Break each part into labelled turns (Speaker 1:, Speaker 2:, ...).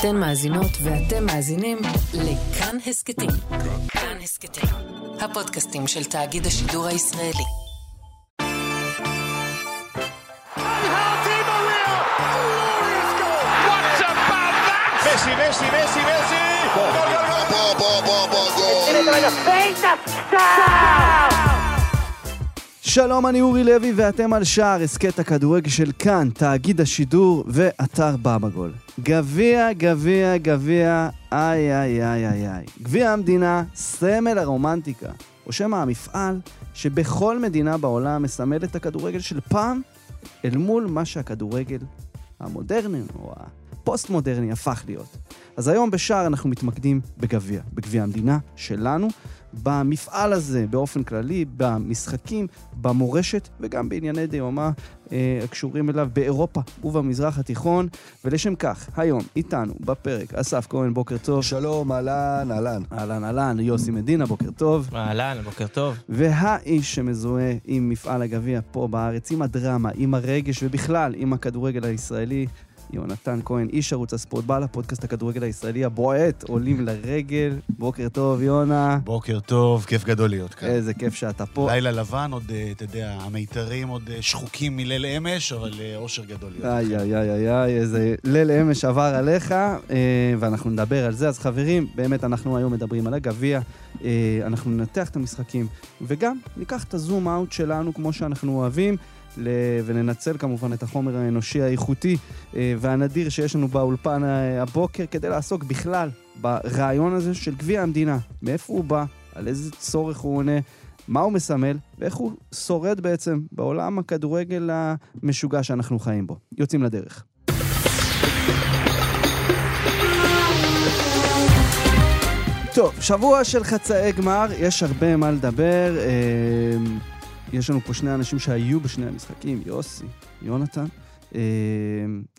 Speaker 1: אתן מאזינות ואתם מאזינים לכאן הסכתים. כאן הסכתים, הפודקאסטים של תאגיד השידור הישראלי.
Speaker 2: Messi, Messi, Messi, Messi. Gol, gol, gol.
Speaker 3: Bo, bo, bo, bo, gol.
Speaker 4: שלום, אני אורי לוי ואתם על שער הסכת הכדורגל של כאן, תאגיד השידור ואתר במגול. גביע, גביע, גביע, איי איי איי איי איי. גביע המדינה, סמל הרומנטיקה, או שמא המפעל שבכל מדינה בעולם מסמל את הכדורגל של פעם אל מול מה שהכדורגל המודרני או הפוסט-מודרני הפך להיות. אז היום בשער אנחנו מתמקדים בגביע, בגביע המדינה שלנו, במפעל הזה באופן כללי, במשחקים, במורשת וגם בענייני דיומה אה, הקשורים אליו באירופה ובמזרח התיכון. ולשם כך, היום איתנו בפרק אסף כהן, בוקר טוב.
Speaker 5: שלום, אהלן, אהלן.
Speaker 4: אהלן אהלן, יוסי מדינה, בוקר טוב.
Speaker 6: אהלן, בוקר טוב.
Speaker 4: והאיש שמזוהה עם מפעל הגביע פה בארץ, עם הדרמה, עם הרגש ובכלל עם הכדורגל הישראלי, יונתן כהן, איש ערוץ הספורט, בעל הפודקאסט הכדורגל הישראלי הבועט, עולים לרגל. בוקר טוב, יונה.
Speaker 7: בוקר טוב, כיף גדול להיות כאן.
Speaker 4: איזה כיף שאתה פה.
Speaker 7: לילה לבן, עוד, אה, אתה יודע, המיתרים עוד אה, שחוקים מליל אמש, אבל אה, אושר גדול להיות.
Speaker 4: איי, איי, איי, איי, איי, איזה ליל אמש עבר עליך, ואנחנו נדבר על זה. אז חברים, באמת, אנחנו היום מדברים על הגביע, אנחנו ננתח את המשחקים, וגם ניקח את הזום אאוט שלנו כמו שאנחנו אוהבים. וננצל כמובן את החומר האנושי האיכותי אה, והנדיר שיש לנו באולפן אה, הבוקר כדי לעסוק בכלל ברעיון הזה של גביע המדינה. מאיפה הוא בא, על איזה צורך הוא עונה, מה הוא מסמל, ואיך הוא שורד בעצם בעולם הכדורגל המשוגע שאנחנו חיים בו. יוצאים לדרך. טוב, שבוע של חצאי גמר, יש הרבה מה לדבר. אה, יש לנו פה שני אנשים שהיו בשני המשחקים, יוסי, יונתן. אה,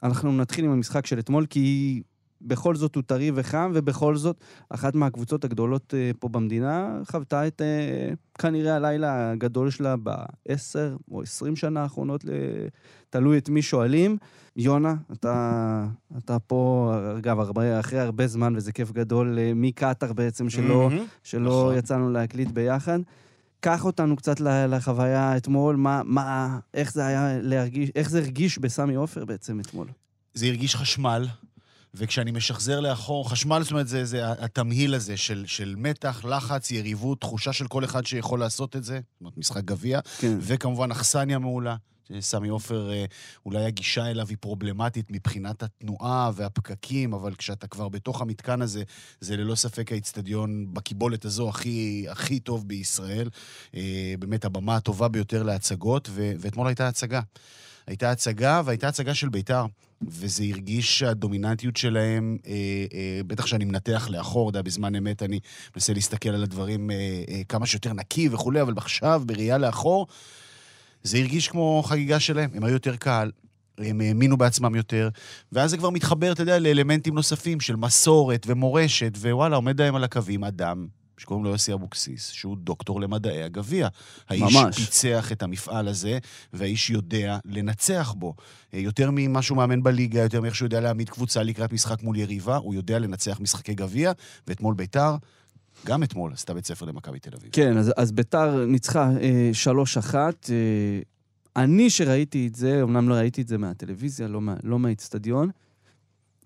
Speaker 4: אנחנו נתחיל עם המשחק של אתמול, כי בכל זאת הוא טרי וחם, ובכל זאת, אחת מהקבוצות הגדולות אה, פה במדינה חוותה את אה, כנראה הלילה הגדול שלה בעשר או עשרים שנה האחרונות, תלוי את מי שואלים. יונה, אתה, אתה פה, אגב, הרבה, אחרי הרבה זמן, וזה כיף גדול, מקטאר בעצם, שלא,
Speaker 7: מהמם.
Speaker 4: שלא
Speaker 7: נכון.
Speaker 4: יצאנו להקליט ביחד. קח אותנו קצת לחוויה אתמול, מה, מה, איך זה היה להרגיש, איך זה הרגיש בסמי עופר בעצם אתמול.
Speaker 7: זה הרגיש חשמל, וכשאני משחזר לאחור, חשמל, זאת אומרת, זה, זה התמהיל הזה של, של מתח, לחץ, יריבות, תחושה של כל אחד שיכול לעשות את זה, זאת אומרת, משחק גביע,
Speaker 4: כן.
Speaker 7: וכמובן אכסניה מעולה. סמי עופר, אה, אולי הגישה אליו היא פרובלמטית מבחינת התנועה והפקקים, אבל כשאתה כבר בתוך המתקן הזה, זה ללא ספק האיצטדיון בקיבולת הזו הכי, הכי טוב בישראל. אה, באמת הבמה הטובה ביותר להצגות, ו- ואתמול הייתה הצגה. הייתה הצגה, והייתה הצגה של בית"ר, וזה הרגיש שהדומיננטיות שלהם, אה, אה, בטח שאני מנתח לאחור, אתה יודע, בזמן אמת אני מנסה להסתכל על הדברים אה, אה, כמה שיותר נקי וכולי, אבל עכשיו, בראייה לאחור, זה הרגיש כמו חגיגה שלהם. הם היו יותר קהל, הם האמינו בעצמם יותר, ואז זה כבר מתחבר, אתה יודע, לאלמנטים נוספים של מסורת ומורשת, ווואלה, עומד להם על הקווים אדם. שקוראים לו יוסי אבוקסיס, שהוא דוקטור למדעי הגביע. האיש
Speaker 4: ממש.
Speaker 7: פיצח את המפעל הזה, והאיש יודע לנצח בו. יותר ממה שהוא מאמן בליגה, יותר מאיך שהוא יודע להעמיד קבוצה לקראת משחק מול יריבה, הוא יודע לנצח משחקי גביע, ואתמול ביתר, גם אתמול עשתה בית ספר למכבי תל אביב.
Speaker 4: כן, אז, אז ביתר ניצחה אה, 3-1. אה, אני שראיתי את זה, אמנם לא ראיתי את זה מהטלוויזיה, לא, מה, לא מהאיצטדיון,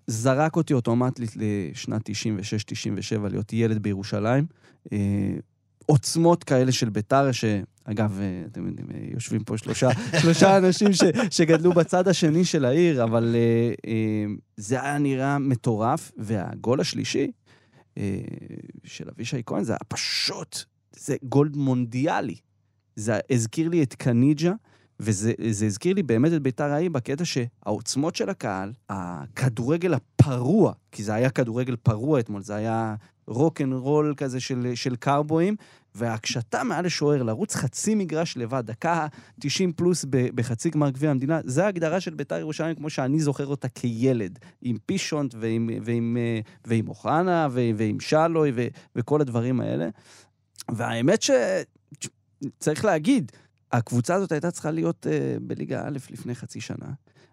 Speaker 4: זרק אותי אוטומטית לשנת 96-97 להיות ילד בירושלים. אה, עוצמות כאלה של ביתר, שאגב, אה, אתם יודעים, אה, יושבים פה שלושה, שלושה אנשים ש, שגדלו בצד השני של העיר, אבל אה, אה, זה היה נראה מטורף, והגול השלישי של אבישי כהן, זה היה פשוט, זה גול מונדיאלי. זה הזכיר לי את קניג'ה, וזה זה הזכיר לי באמת את ביתר ההיא בקטע שהעוצמות של הקהל, הכדורגל הפרוע, כי זה היה כדורגל פרוע אתמול, זה היה רוק אנד רול כזה של, של קאובויים, והקשתה מעל לשוער, לרוץ חצי מגרש לבד, דקה 90 פלוס בחצי גמר גביע המדינה, זה ההגדרה של ביתר ירושלים כמו שאני זוכר אותה כילד, עם פישונט ועם, ועם, אה, ועם אוחנה ו- ועם שלוי ו- וכל הדברים האלה. והאמת ש... צריך להגיד, הקבוצה הזאת הייתה צריכה להיות uh, בליגה א' לפני חצי שנה,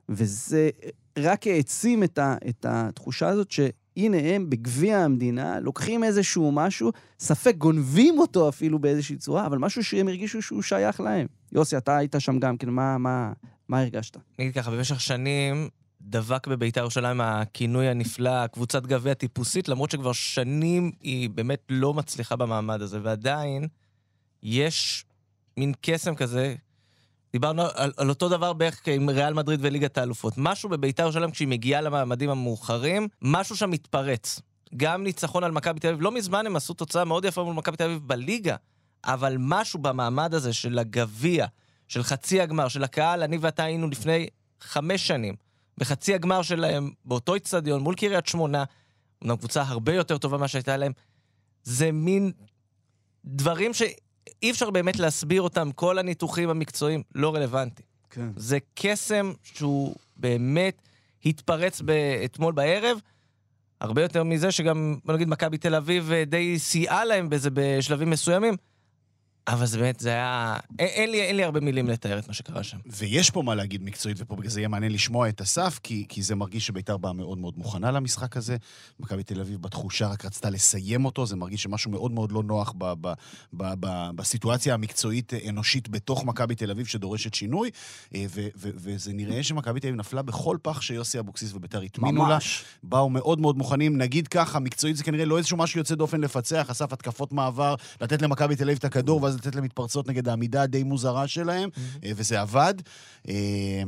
Speaker 4: וזה רק העצים את, ה, את התחושה הזאת שהנה הם בגביע המדינה, לוקחים איזשהו משהו, ספק גונבים אותו אפילו באיזושהי צורה, אבל משהו שהם הרגישו שהוא שייך להם. יוסי, אתה היית שם גם כן, מה, מה, מה הרגשת?
Speaker 5: אני אגיד ככה, במשך שנים דבק בבית"ר ירושלים הכינוי הנפלא, קבוצת גביע טיפוסית, למרות שכבר שנים היא באמת לא מצליחה במעמד הזה, ועדיין יש מין קסם כזה. דיברנו על, על אותו דבר בערך עם ריאל מדריד וליגת האלופות. משהו בבית"ר ירושלים, כשהיא מגיעה למעמדים המאוחרים, משהו שם מתפרץ. גם ניצחון על מכבי תל אביב, לא מזמן הם עשו תוצאה מאוד יפה מול מכבי תל אביב בליגה, אבל משהו במעמד הזה של הגביע, של חצי הגמר, של הקהל, אני ואתה היינו לפני חמש שנים, בחצי הגמר שלהם, באותו איצטדיון, מול קריית שמונה, אומנם קבוצה הרבה יותר טובה ממה שהייתה להם, זה מין דברים שאי אפשר באמת להסביר אותם, כל הניתוחים המקצועיים לא רלוונטיים.
Speaker 4: כן.
Speaker 5: זה קסם שהוא באמת התפרץ אתמול בערב, הרבה יותר מזה שגם, בוא נגיד, מכבי תל אביב אה, די סייעה להם בזה בשלבים מסוימים. אבל זה באמת, זה היה... אין, אין, לי, אין לי הרבה מילים לתאר את מה שקרה שם.
Speaker 7: ויש פה מה להגיד מקצועית, ופה בגלל זה יהיה מעניין לשמוע את אסף, כי, כי זה מרגיש שביתר באה מאוד מאוד מוכנה למשחק הזה. מכבי תל אביב בתחושה רק רצתה לסיים אותו, זה מרגיש שמשהו מאוד מאוד לא נוח ב, ב, ב, ב, בסיטואציה המקצועית-אנושית בתוך מכבי תל אביב שדורשת שינוי, אה, ו, ו, וזה נראה שמכבי תל אביב נפלה בכל פח שיוסי אבוקסיס וביתר הטמינו לה.
Speaker 4: ממש.
Speaker 7: באו מאוד מאוד מוכנים, נגיד ככה, מקצועית זה כנראה לא איזשהו משהו יוצא דופן לפצח, אסף התקפות מעבר, לתת למכבי תל אביב את הכדור, ואז לתת להם מתפרצות נגד העמידה הדי מוזרה שלהם, אה, וזה עבד, אה,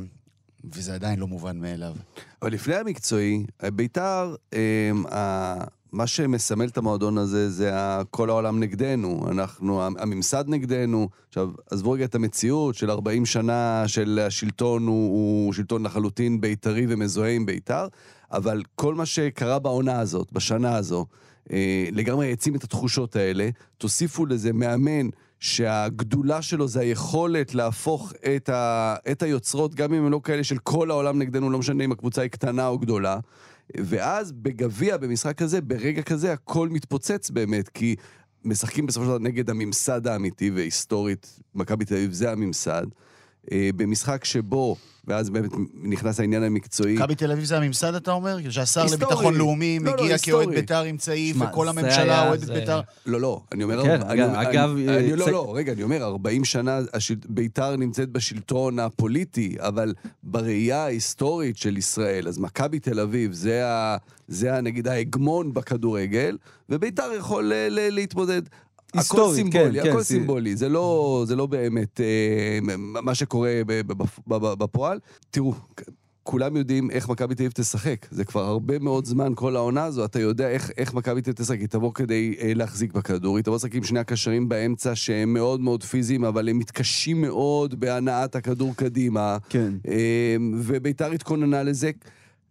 Speaker 7: וזה עדיין לא מובן מאליו.
Speaker 6: אבל לפני המקצועי, ביתר, אמ, ה- מה שמסמל את המועדון הזה זה כל העולם נגדנו, אנחנו, הממסד נגדנו. עכשיו, עזבו רגע את המציאות של 40 שנה של השלטון הוא, הוא שלטון לחלוטין בית"רי ומזוהה עם בית"ר, אבל כל מה שקרה בעונה הזאת, בשנה הזו, אה, לגמרי העצים את התחושות האלה. תוסיפו לזה מאמן שהגדולה שלו זה היכולת להפוך את, ה, את היוצרות, גם אם הם לא כאלה של כל העולם נגדנו, לא משנה אם הקבוצה היא קטנה או גדולה. ואז בגביע, במשחק כזה, ברגע כזה, הכל מתפוצץ באמת, כי משחקים בסופו של דבר נגד הממסד האמיתי, והיסטורית, מכבי תל אביב זה הממסד. אה, במשחק שבו, ואז באמת נכנס העניין המקצועי.
Speaker 7: מכבי תל אביב זה הממסד, אתה אומר? שהשר
Speaker 6: היסטורי.
Speaker 7: לביטחון לאומי
Speaker 6: לא, לא,
Speaker 7: מגיע
Speaker 6: היסטורי.
Speaker 7: כאוהד בית"ר עם צעיף,
Speaker 4: שמע,
Speaker 7: וכל הממשלה אוהדת
Speaker 5: זה-
Speaker 7: בית"ר.
Speaker 6: לא, לא, אני אומר...
Speaker 4: כן,
Speaker 6: אני-
Speaker 4: אגב,
Speaker 6: אני-
Speaker 4: אגב,
Speaker 6: אני-
Speaker 4: אה,
Speaker 6: לא, לא, רגע, אני אומר, 40 שנה השל- בית"ר נמצאת בשלטון הפוליטי, אבל בראייה ההיסטורית של ישראל, אז מכבי תל אביב זה, ה, זה ה, נגיד ההגמון בכדורגל, ובית"ר יכול ל- ל- להתמודד. הכל
Speaker 4: היסטורית,
Speaker 6: סימבולי,
Speaker 4: כן,
Speaker 6: הכל
Speaker 4: כן,
Speaker 6: סימבולי, זה לא, זה לא באמת אה, מה שקורה בפועל. תראו, כולם יודעים איך מכבי תל אביב תשחק. זה כבר הרבה מאוד זמן, כל העונה הזו, אתה יודע איך, איך מכבי תל אביב תשחק. היא תבוא כדי אה, להחזיק בכדור, היא תבוא לשחק עם שני הקשרים באמצע שהם מאוד מאוד פיזיים, אבל הם מתקשים מאוד בהנעת הכדור קדימה.
Speaker 4: כן.
Speaker 6: אה, וביתר התכוננה לזה.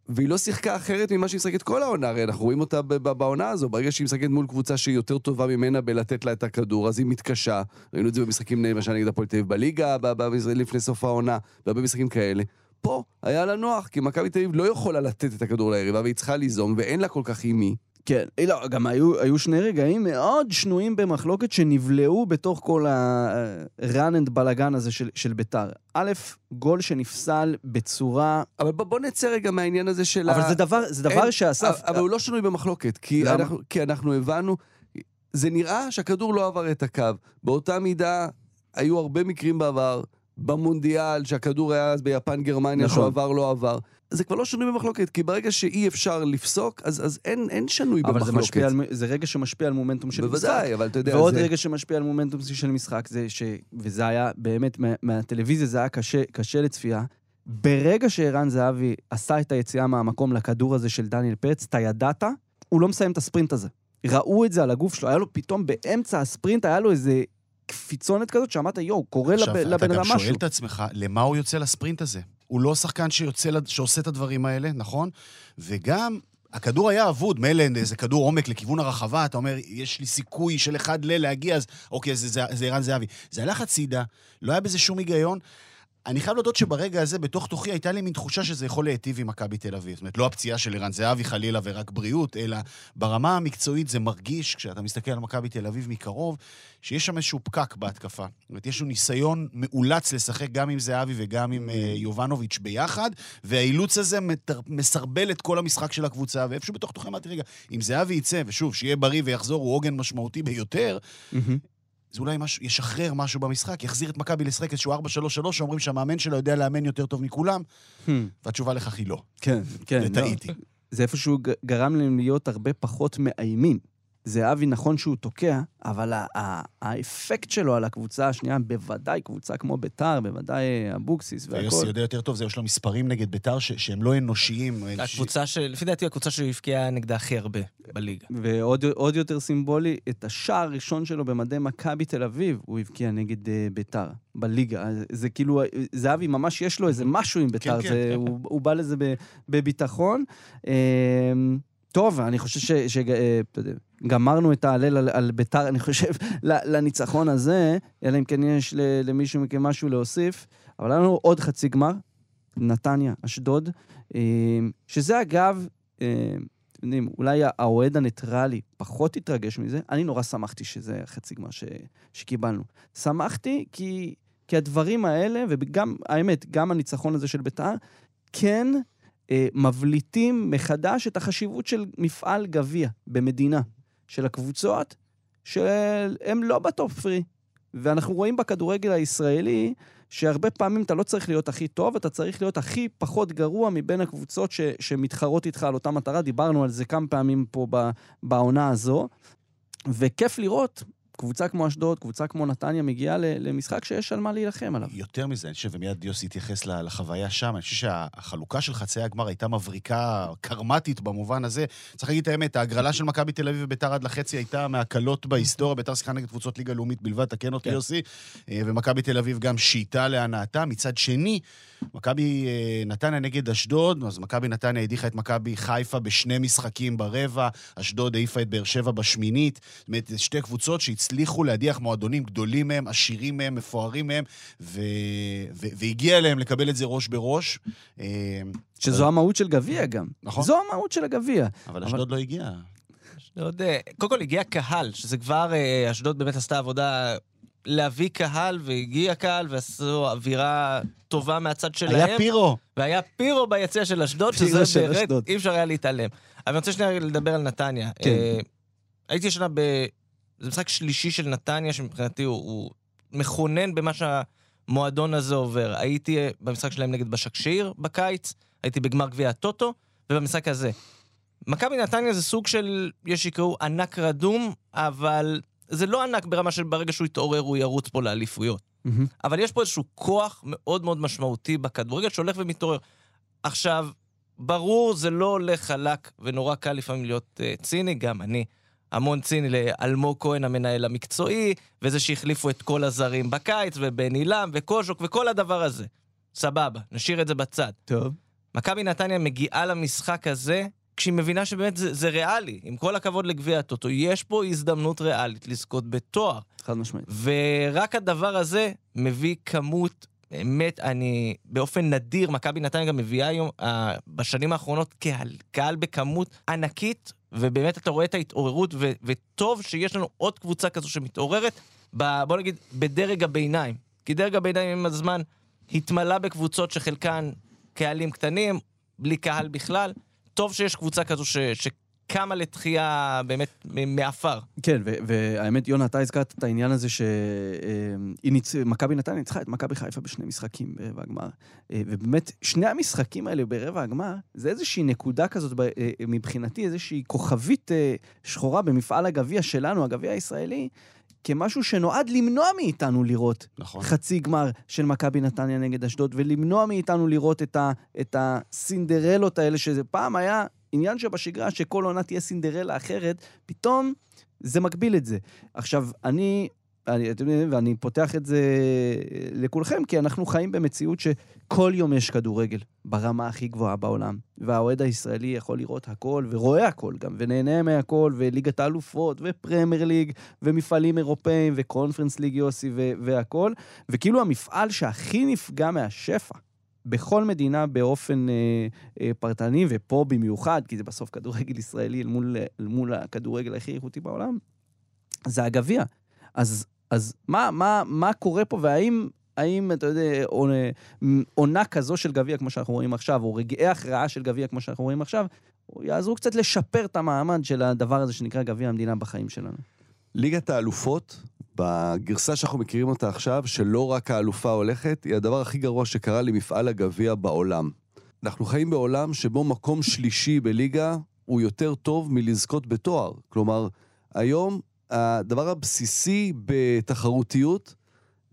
Speaker 6: והיא לא שיחקה אחרת ממה שהיא משחקת כל העונה, הרי אנחנו רואים אותה בעונה הזו, ברגע שהיא משחקת מול קבוצה שהיא יותר טובה ממנה בלתת לה את הכדור, אז היא מתקשה. ראינו את זה במשחקים למשל נגד הפועל תל אביב בליגה, לפני סוף העונה, והרבה משחקים כאלה. פה היה לה נוח, כי מכבי תל אביב לא יכולה לתת את הכדור ליריבה, והיא צריכה ליזום, ואין לה כל כך עם מי.
Speaker 4: כן, לא, גם היו, היו שני רגעים מאוד שנויים במחלוקת שנבלעו בתוך כל ה-run and בלאגן הזה של, של ביתר. א', גול שנפסל בצורה...
Speaker 6: אבל בוא, בוא נצא רגע מהעניין הזה של
Speaker 4: אבל
Speaker 6: ה...
Speaker 4: זה דבר, זה דבר
Speaker 6: אין-
Speaker 4: שאסף...
Speaker 6: אבל הוא לא שנוי במחלוקת, כי
Speaker 4: למה?
Speaker 6: אנחנו, כי אנחנו הבנו, זה נראה שהכדור לא עבר את הקו. באותה מידה, היו הרבה מקרים בעבר, במונדיאל, שהכדור היה אז ביפן גרמניה,
Speaker 4: נכון.
Speaker 6: שהוא עבר, לא עבר. זה כבר לא שנוי במחלוקת, כי ברגע שאי אפשר לפסוק, אז, אז אין, אין שנוי
Speaker 4: אבל
Speaker 6: במחלוקת.
Speaker 4: זה, משפיע על, זה רגע שמשפיע על מומנטום של משחק.
Speaker 6: בוודאי, אבל אתה יודע,
Speaker 4: ועוד
Speaker 6: זה...
Speaker 4: רגע שמשפיע על מומנטום של משחק, זה ש... וזה היה באמת, מה, מהטלוויזיה זה היה קשה, קשה לצפייה. ברגע שערן זהבי עשה את היציאה מהמקום לכדור הזה של דניאל פרץ, אתה ידעת, הוא לא מסיים את הספרינט הזה. ראו את זה על הגוף שלו, היה לו פתאום באמצע הספרינט, היה לו איזה קפיצונת כזאת, שאמרת, יואו, קורה לב,
Speaker 7: עכשיו,
Speaker 4: לבן
Speaker 7: אתה
Speaker 4: אדם
Speaker 7: גם
Speaker 4: משהו.
Speaker 7: שואל את עצמך, למה הוא יוצא לספרינט הזה? הוא לא שחקן שיוצא, שעושה את הדברים האלה, נכון? וגם, הכדור היה אבוד, מילא איזה כדור עומק לכיוון הרחבה, אתה אומר, יש לי סיכוי של אחד ל להגיע, אז אוקיי, זה, זה, זה ערן זהבי. זה הלך הצידה, לא היה בזה שום היגיון. אני חייב להודות שברגע הזה, בתוך תוכי, הייתה לי מין תחושה שזה יכול להיטיב עם מכבי תל אביב. זאת אומרת, לא הפציעה של ערן זהבי חלילה ורק בריאות, אלא ברמה המקצועית זה מרגיש, כשאתה מסתכל על מכבי תל אביב מקרוב, שיש שם איזשהו פקק בהתקפה. זאת אומרת, יש לנו ניסיון מאולץ לשחק גם עם זהבי וגם עם אה, יובנוביץ' ביחד, והאילוץ הזה מסרבל את כל המשחק של הקבוצה, ואיפשהו בתוך תוכי אמרתי, רגע, אם זהבי יצא, ושוב, שיהיה בריא ויחזור, הוא עוגן משמעותי ביותר, זה אולי משהו, ישחרר משהו במשחק, יחזיר את מכבי לשחק איזשהו 4-3-3, שאומרים שהמאמן שלה יודע לאמן יותר טוב מכולם, והתשובה לכך היא לא.
Speaker 4: כן, כן. לא.
Speaker 7: וטעיתי.
Speaker 4: זה איפשהו גרם להם להיות הרבה פחות מאיימים. זהבי נכון שהוא תוקע, אבל ה- ה- האפקט שלו על הקבוצה השנייה, בוודאי קבוצה כמו ביתר, בוודאי אבוקסיס והכל.
Speaker 7: ויוסי יודע יותר טוב, זה יש לו מספרים נגד ביתר ש- שהם לא אנושיים.
Speaker 5: הקבוצה של, לפי דעתי, הקבוצה שהוא הבקיע נגדה הכי הרבה בליגה.
Speaker 4: ועוד עוד יותר סימבולי, את השער הראשון שלו במדי מכבי תל אביב, הוא הבקיע נגד אה, ביתר, בליגה. זה כאילו, אה, זהבי ממש יש לו איזה משהו עם ביתר,
Speaker 7: כן,
Speaker 4: זה-
Speaker 7: כן.
Speaker 4: הוא, הוא בא לזה ב- בביטחון. אה, טוב, אני חושב ש... ש אה, את ההלל על, על ביתר, אני חושב, לניצחון הזה, אלא אם כן יש למישהו מכם משהו להוסיף. אבל היה לנו עוד חצי גמר, נתניה, אשדוד, אה, שזה אגב, אה, אתם יודעים, אולי האוהד הניטרלי פחות התרגש מזה, אני נורא שמחתי שזה החצי גמר ש, שקיבלנו. שמחתי כי, כי הדברים האלה, וגם, האמת, גם הניצחון הזה של ביתר, כן אה, מבליטים מחדש את החשיבות של מפעל גביע המדינה, של הקבוצות שהן לא בטופ פריים. ואנחנו רואים בכדורגל הישראלי שהרבה פעמים אתה לא צריך להיות הכי טוב, אתה צריך להיות הכי פחות גרוע מבין הקבוצות ש, שמתחרות איתך על אותה מטרה. דיברנו על זה כמה פעמים פה בעונה הזו, וכיף לראות קבוצה כמו אשדוד, קבוצה כמו נתניה, מגיעה למשחק שיש על מה להילחם עליו.
Speaker 7: יותר מזה, אני חושב, ומיד יוסי יתייחס ל- לחוויה שם, אני חושב שהחלוקה של חצאי הגמר הייתה מבריקה, קרמטית במובן הזה. צריך להגיד את האמת, ההגרלה של מכבי תל אביב וביתר עד לחצי הייתה מהקלות בהיסטוריה, ביתר שיחקה נגד קבוצות ליגה לאומית בלבד, תקן אותי
Speaker 4: כן.
Speaker 7: יוסי, אה, ומכבי תל אביב גם שייטה להנאתה. מצד שני, מכבי אה, נתניה נגד אשדוד, אז מכבי נתניה הדיחה את מכבי חיפה בשני משחקים ברבע, אשדוד העיפה את באר שבע בשמינית. זאת אומרת, זה שתי קבוצות שהצליחו להדיח מועדונים גדולים מהם, עשירים מהם, מפוארים מהם, ו... ו... והגיע להם לקבל את זה ראש בראש. אה,
Speaker 4: שזו המהות של גביע גם.
Speaker 7: נכון.
Speaker 4: זו המהות של הגביע.
Speaker 7: אבל אשדוד לא הגיע.
Speaker 5: אשדוד, אה, קודם כל הגיע קהל, שזה כבר, אשדוד באמת עשתה עבודה להביא קהל, והגיע קהל, ועשו אווירה טובה מהצד שלהם.
Speaker 7: היה פירו.
Speaker 5: והיה פירו ביציע של אשדוד, שזה באמת. אי אפשר היה להתעלם. אבל אני רוצה שנייה לדבר על נתניה.
Speaker 4: כן.
Speaker 5: אה, הייתי השנה ב... זה משחק שלישי של נתניה, שמבחינתי הוא, הוא מכונן במה שהמועדון הזה עובר. הייתי אה, במשחק שלהם נגד בשקשיר בקיץ, הייתי בגמר גביע הטוטו, ובמשחק הזה. מכבי נתניה זה סוג של, יש שיקראו ענק רדום, אבל זה לא ענק ברמה של ברגע שהוא יתעורר הוא ירוץ פה לאליפויות.
Speaker 4: מהמם.
Speaker 5: אבל יש פה איזשהו כוח מאוד מאוד משמעותי בכדורגל שהולך ומתעורר. עכשיו, ברור, זה לא הולך חלק, ונורא קל לפעמים להיות uh, ציני, גם אני המון ציני לאלמוג כהן, המנהל המקצועי, וזה שהחליפו את כל הזרים בקיץ, ובן עילם, וקוז'וק, וכל הדבר הזה. סבבה, נשאיר את זה בצד.
Speaker 4: טוב.
Speaker 5: מכבי נתניה מגיעה למשחק הזה כשהיא מבינה שבאמת זה, זה ריאלי. עם כל הכבוד לגביע הטוטו, יש פה הזדמנות ריאלית לזכות בתואר.
Speaker 4: חד משמעית.
Speaker 5: ורק הדבר הזה מביא כמות, באמת, אני, באופן נדיר, מכבי נתניה גם מביאה היום, אה, בשנים האחרונות, קהל, קהל בכמות ענקית, ובאמת אתה רואה את ההתעוררות, ו, וטוב שיש לנו עוד קבוצה כזו שמתעוררת, ב, בוא נגיד, בדרג הביניים. כי דרג הביניים עם הזמן התמלא בקבוצות שחלקן קהלים קטנים, בלי קהל בכלל. טוב שיש קבוצה כזו ש, שקמה לתחייה באמת מעפר.
Speaker 4: כן, והאמת, יונה, אתה הזכרת את העניין הזה שמכבי נתניה ניצחה את מכבי חיפה בשני משחקים ברבע הגמר. אה, ובאמת, שני המשחקים האלה ברבע הגמר, זה איזושהי נקודה כזאת אה, מבחינתי, איזושהי כוכבית אה, שחורה במפעל הגביע שלנו, הגביע הישראלי, כמשהו שנועד למנוע מאיתנו לראות
Speaker 7: נכון.
Speaker 4: חצי גמר של מכבי נתניה נגד אשדוד, ולמנוע מאיתנו לראות את, ה, את הסינדרלות האלה, שזה פעם היה עניין שבשגרה, שכל עונה תהיה סינדרלה אחרת, פתאום זה מגביל את זה. עכשיו, אני אני, ואני פותח את זה לכולכם, כי אנחנו חיים במציאות שכל יום יש כדורגל ברמה הכי גבוהה בעולם. והאוהד הישראלי יכול לראות הכל, ורואה הכל גם, ונהנה מהכל, וליגת האלופות, ופרמייר ליג, ומפעלים אירופאים, וקונפרנס ליג יוסי, ו- והכל. וכאילו המפעל שהכי נפגע מהשפע. בכל מדינה באופן אה, אה, פרטני, ופה במיוחד, כי זה בסוף כדורגל ישראלי אל מול, אל מול הכדורגל הכי איכותי בעולם, זה הגביע. אז, אז מה, מה, מה קורה פה, והאם, האם, אתה יודע, עונה כזו של גביע, כמו שאנחנו רואים עכשיו, או רגעי הכרעה של גביע, כמו שאנחנו רואים עכשיו, יעזרו קצת לשפר את המעמד של הדבר הזה שנקרא גביע המדינה בחיים שלנו.
Speaker 6: ליגת האלופות, בגרסה שאנחנו מכירים אותה עכשיו, שלא רק האלופה הולכת, היא הדבר הכי גרוע שקרה למפעל הגביע בעולם. אנחנו חיים בעולם שבו מקום שלישי בליגה הוא יותר טוב מלזכות בתואר. כלומר, היום הדבר הבסיסי בתחרותיות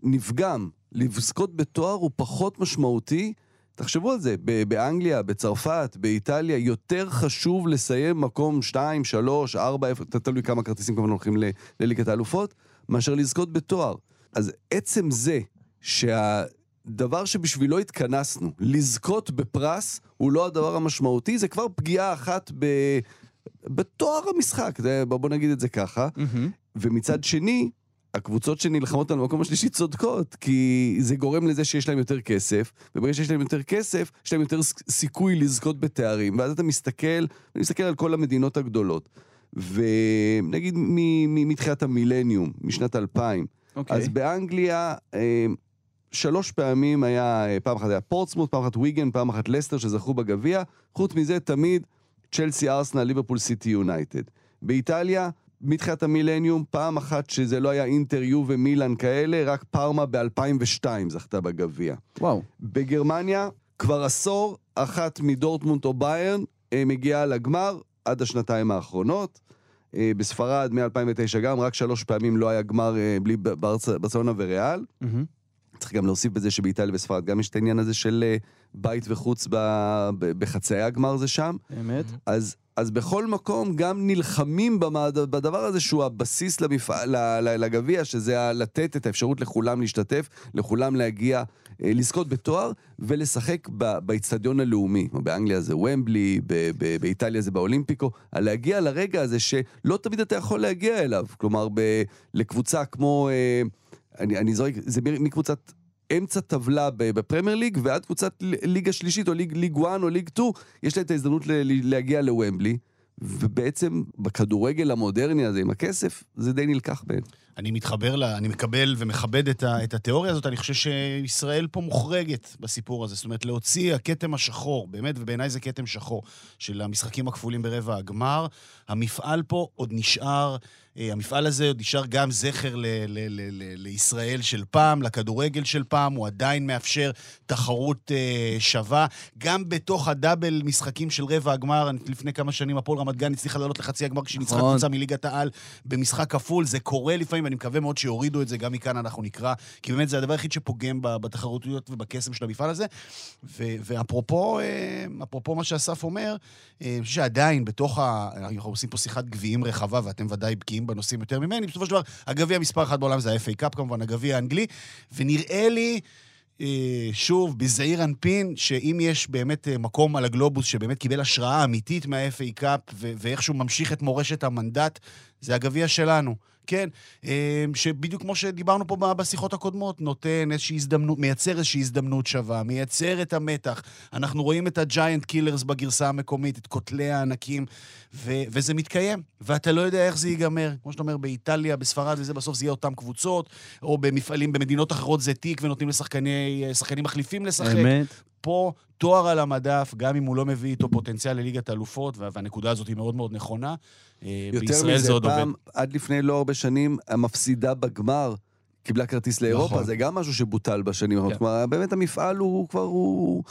Speaker 6: נפגם. לזכות בתואר הוא פחות משמעותי. תחשבו על זה, באנגליה, בצרפת, באיטליה, יותר חשוב לסיים מקום 2, 3, 4, תלוי כמה כרטיסים כמובן הולכים לליגת האלופות, מאשר לזכות בתואר. אז עצם זה שהדבר שבשבילו התכנסנו, לזכות בפרס, הוא לא הדבר המשמעותי, זה כבר פגיעה אחת ב... בתואר המשחק, בוא נגיד את זה ככה. Mm-hmm. ומצד שני, הקבוצות שנלחמות על המקום השלישי צודקות, כי זה גורם לזה שיש להם יותר כסף, וברגע שיש להם יותר כסף, יש להם יותר סיכוי לזכות בתארים. ואז אתה מסתכל, אני מסתכל על כל המדינות הגדולות. ונגיד מתחילת המילניום, משנת 2000, okay. אוקיי. אז באנגליה אה, שלוש פעמים היה, אה, פעם אחת היה פורטסמוט, פעם אחת ויגן, פעם אחת לסטר שזכו בגביע, חוץ מזה תמיד צ'לסי, ארסנל, ליברפול, סיטי, יונייטד. באיטליה, מתחילת המילניום, פעם אחת שזה לא היה אינטר, יו ומילאן כאלה, רק פארמה ב-2002 זכתה בגביע.
Speaker 4: וואו.
Speaker 6: בגרמניה, כבר עשור, אחת מדורטמונט או ביירן אה, מגיעה לגמר עד השנתיים האחרונות. אה, בספרד, מ-2009 גם, רק שלוש פעמים לא היה גמר אה, בלי ברצלונה וריאל. Mm-hmm. צריך גם להוסיף בזה שבאיטליה וספרד גם יש את העניין הזה של בית וחוץ בחצאי הגמר זה שם.
Speaker 4: אמת.
Speaker 6: אז אז בכל מקום גם נלחמים במד... בדבר הזה שהוא הבסיס למפעל, לגביע, שזה לתת את האפשרות לכולם להשתתף, לכולם להגיע, אה, לזכות בתואר ולשחק באיצטדיון הלאומי. באנגליה זה ומבלי, באיטליה זה באולימפיקו, להגיע לרגע הזה שלא תמיד אתה יכול להגיע אליו. כלומר, ב... לקבוצה כמו... אה, אני, אני זורק, זה מקבוצת אמצע טבלה בפרמייר ליג ועד קבוצת ליגה שלישית או ליג, ליג 1 או ליג 2, יש להם את ההזדמנות להגיע לוומבלי. ובעצם בכדורגל המודרני הזה עם הכסף, זה די נלקח בהן.
Speaker 7: אני מתחבר לה, אני מקבל ומכבד את, ה, את התיאוריה הזאת, אני חושב שישראל פה מוחרגת בסיפור הזה. זאת אומרת, להוציא הכתם השחור, באמת, ובעיניי זה כתם שחור, של המשחקים הכפולים ברבע הגמר. המפעל פה עוד נשאר אה, המפעל הזה עוד נשאר גם זכר ל- ל- ל- ל- לישראל של פעם, לכדורגל של פעם, הוא עדיין מאפשר תחרות uh, שווה. גם בתוך הדאבל משחקים של רבע הגמר, לפני כמה שנים הפועל רמת גן הצליחה לעלות לחצי הגמר כשהיא ניצחה נכון. קבוצה מליגת העל במשחק כפול, זה קורה לפעמים, ואני מקווה מאוד שיורידו את זה, גם מכאן אנחנו נקרא, כי באמת זה הדבר היחיד שפוגם בתחרותיות ובקסם של המפעל הזה. ו- ואפרופו uh, אפרופו מה שאסף אומר, אני חושב שעדיין בתוך ה... אנחנו עושים פה שיחת גביעים רחבה, ואתם ודאי בקיאים בנושאים יותר ממני. בסופו של דבר, הגביע מספר אחת בעולם זה ה-FA Cup כמובן, הגביע האנגלי, ונראה לי... אה, שוב, בזעיר אנפין, שאם יש באמת אה, מקום על הגלובוס שבאמת קיבל השראה אמיתית מה-FA Cup, ואיכשהו ממשיך את מורשת המנדט, זה הגביע שלנו. כן, אה, שבדיוק כמו שדיברנו פה בשיחות הקודמות, נותן איזושהי הזדמנות, מייצר איזושהי הזדמנות שווה, מייצר את המתח. אנחנו רואים את ה giant killers בגרסה המקומית, את קוטלי הענקים, ו- וזה מתקיים, ואתה לא יודע איך זה ייגמר. כמו שאתה אומר, באיטליה, בספרד וזה, בסוף זה יהיה אותן קבוצות, או במפעלים, במדינות אחרות זה תיק ונותנים לשחקנים מחליפים לשחק.
Speaker 4: אמת.
Speaker 7: פה תואר על המדף, גם אם הוא לא מביא איתו פוטנציאל לליגת אלופות, והנקודה הזאת היא מאוד מאוד נכונה.
Speaker 6: אה, יותר מזה, פעם, עובד. עד לפני לא הרבה שנים, המפסידה בגמר קיבלה כרטיס לאירופה, נכון. זה גם משהו שבוטל בשנים האחרונות. כן. כלומר, באמת המפעל הוא כבר, הוא...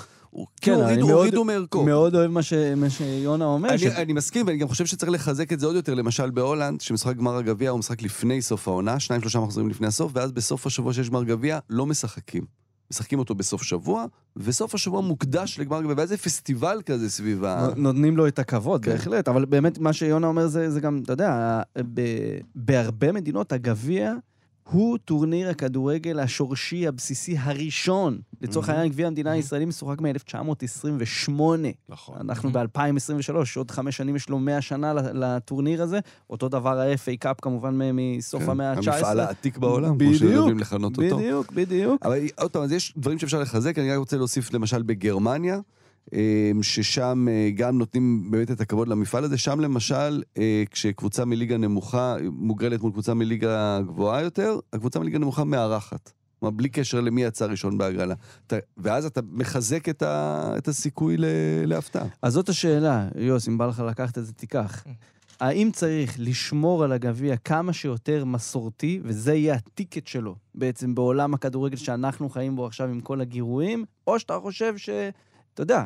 Speaker 6: כן, אני הורידו, מאוד, הורידו מערכו.
Speaker 4: מאוד אוהב מה, ש, מה שיונה אומר.
Speaker 6: אני, ש... אני מסכים, ואני גם חושב שצריך לחזק את זה עוד יותר. למשל בהולנד, שמשחק גמר הגביע הוא משחק לפני סוף העונה, שניים שלושה מחזורים לפני הסוף, ואז בסוף השבוע שיש גמר גביע, לא משחקים. משחקים אותו בסוף שבוע, וסוף השבוע מוקדש לגמר גביע, ואיזה פסטיבל כזה סביב ה...
Speaker 4: נותנים לו את הכבוד, כן. בהחלט, אבל באמת מה שיונה אומר זה, זה גם, אתה יודע, ב, בהרבה מדינות הגביע הוא טורניר הכדורגל השורשי הבסיסי הראשון. לצורך העניין, גביע המדינה הישראלי משוחק מ-1928.
Speaker 7: נכון.
Speaker 4: אנחנו ב-2023, עוד חמש שנים יש לו 100 שנה לטורניר הזה. אותו דבר ה-FA Cup כמובן מסוף
Speaker 6: כן,
Speaker 4: המאה ה-19.
Speaker 6: המפעל העתיק בעולם, כמו שאוהבים לכנות אותו.
Speaker 4: בדיוק, בדיוק.
Speaker 6: אבל עוד פעם, אז יש דברים שאפשר לחזק, אני רק רוצה להוסיף למשל בגרמניה, ששם אה, גם נותנים באמת את הכבוד למפעל הזה. שם למשל, אה, כשקבוצה מליגה נמוכה מוגרלת מול קבוצה מליגה גבוהה יותר, הקבוצה מליגה נמוכה מארחת. כלומר, בלי קשר למי יצא ראשון בהגרלה. אתה, ואז אתה מחזק את, ה, את הסיכוי ל, להפתעה.
Speaker 4: אז זאת השאלה, יוס, אם בא לך לקחת את זה, תיקח. האם צריך לשמור על הגביע כמה שיותר מסורתי, וזה יהיה הטיקט שלו בעצם בעולם הכדורגל שאנחנו חיים בו עכשיו עם כל הגירויים, או שאתה חושב ש... אתה יודע,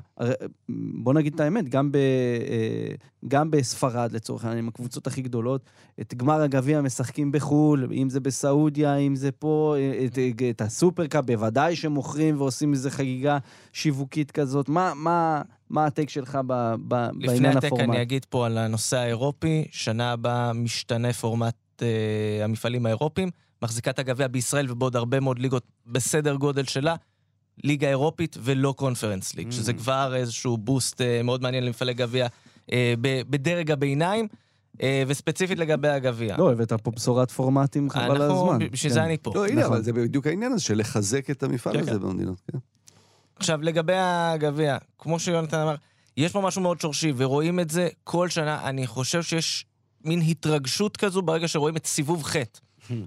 Speaker 4: בוא נגיד את האמת, גם, ב, אה, גם בספרד, לצורך העניין, עם הקבוצות הכי גדולות, את גמר הגביע משחקים בחו"ל, אם זה בסעודיה, אם זה פה, אה, את, את הסופרקאפ, בוודאי שמוכרים ועושים איזו חגיגה שיווקית כזאת. מה, מה, מה הטייק שלך ב, ב,
Speaker 5: לפני
Speaker 4: בעניין הפורמט?
Speaker 5: אני אגיד פה על הנושא האירופי, שנה הבאה משתנה פורמט אה, המפעלים האירופיים, מחזיקה את הגביע בישראל ובעוד הרבה מאוד ליגות בסדר גודל שלה, ליגה אירופית ולא קונפרנס ליג, שזה
Speaker 7: Mm.
Speaker 5: כבר איזשהו בוסט אה, מאוד מעניין למפעלי גביע אה, ב- בדרג הביניים, אה, וספציפית לגבי הגביע.
Speaker 4: לא, הבאת פה בשורת פורמטים חבל על
Speaker 5: אנחנו-
Speaker 4: הזמן.
Speaker 5: בשביל
Speaker 4: כן.
Speaker 5: זה אני פה.
Speaker 6: לא, הנה,
Speaker 4: נכון.
Speaker 6: אבל זה בדיוק העניין הזה, של לחזק את המפעל
Speaker 5: כן,
Speaker 6: הזה
Speaker 5: כן.
Speaker 6: במדינות. כן.
Speaker 5: עכשיו, לגבי הגביע, כמו שיונתן אמר, יש פה משהו מאוד שורשי, ורואים את זה כל שנה. אני חושב שיש מין התרגשות כזו ברגע שרואים את סיבוב ח'.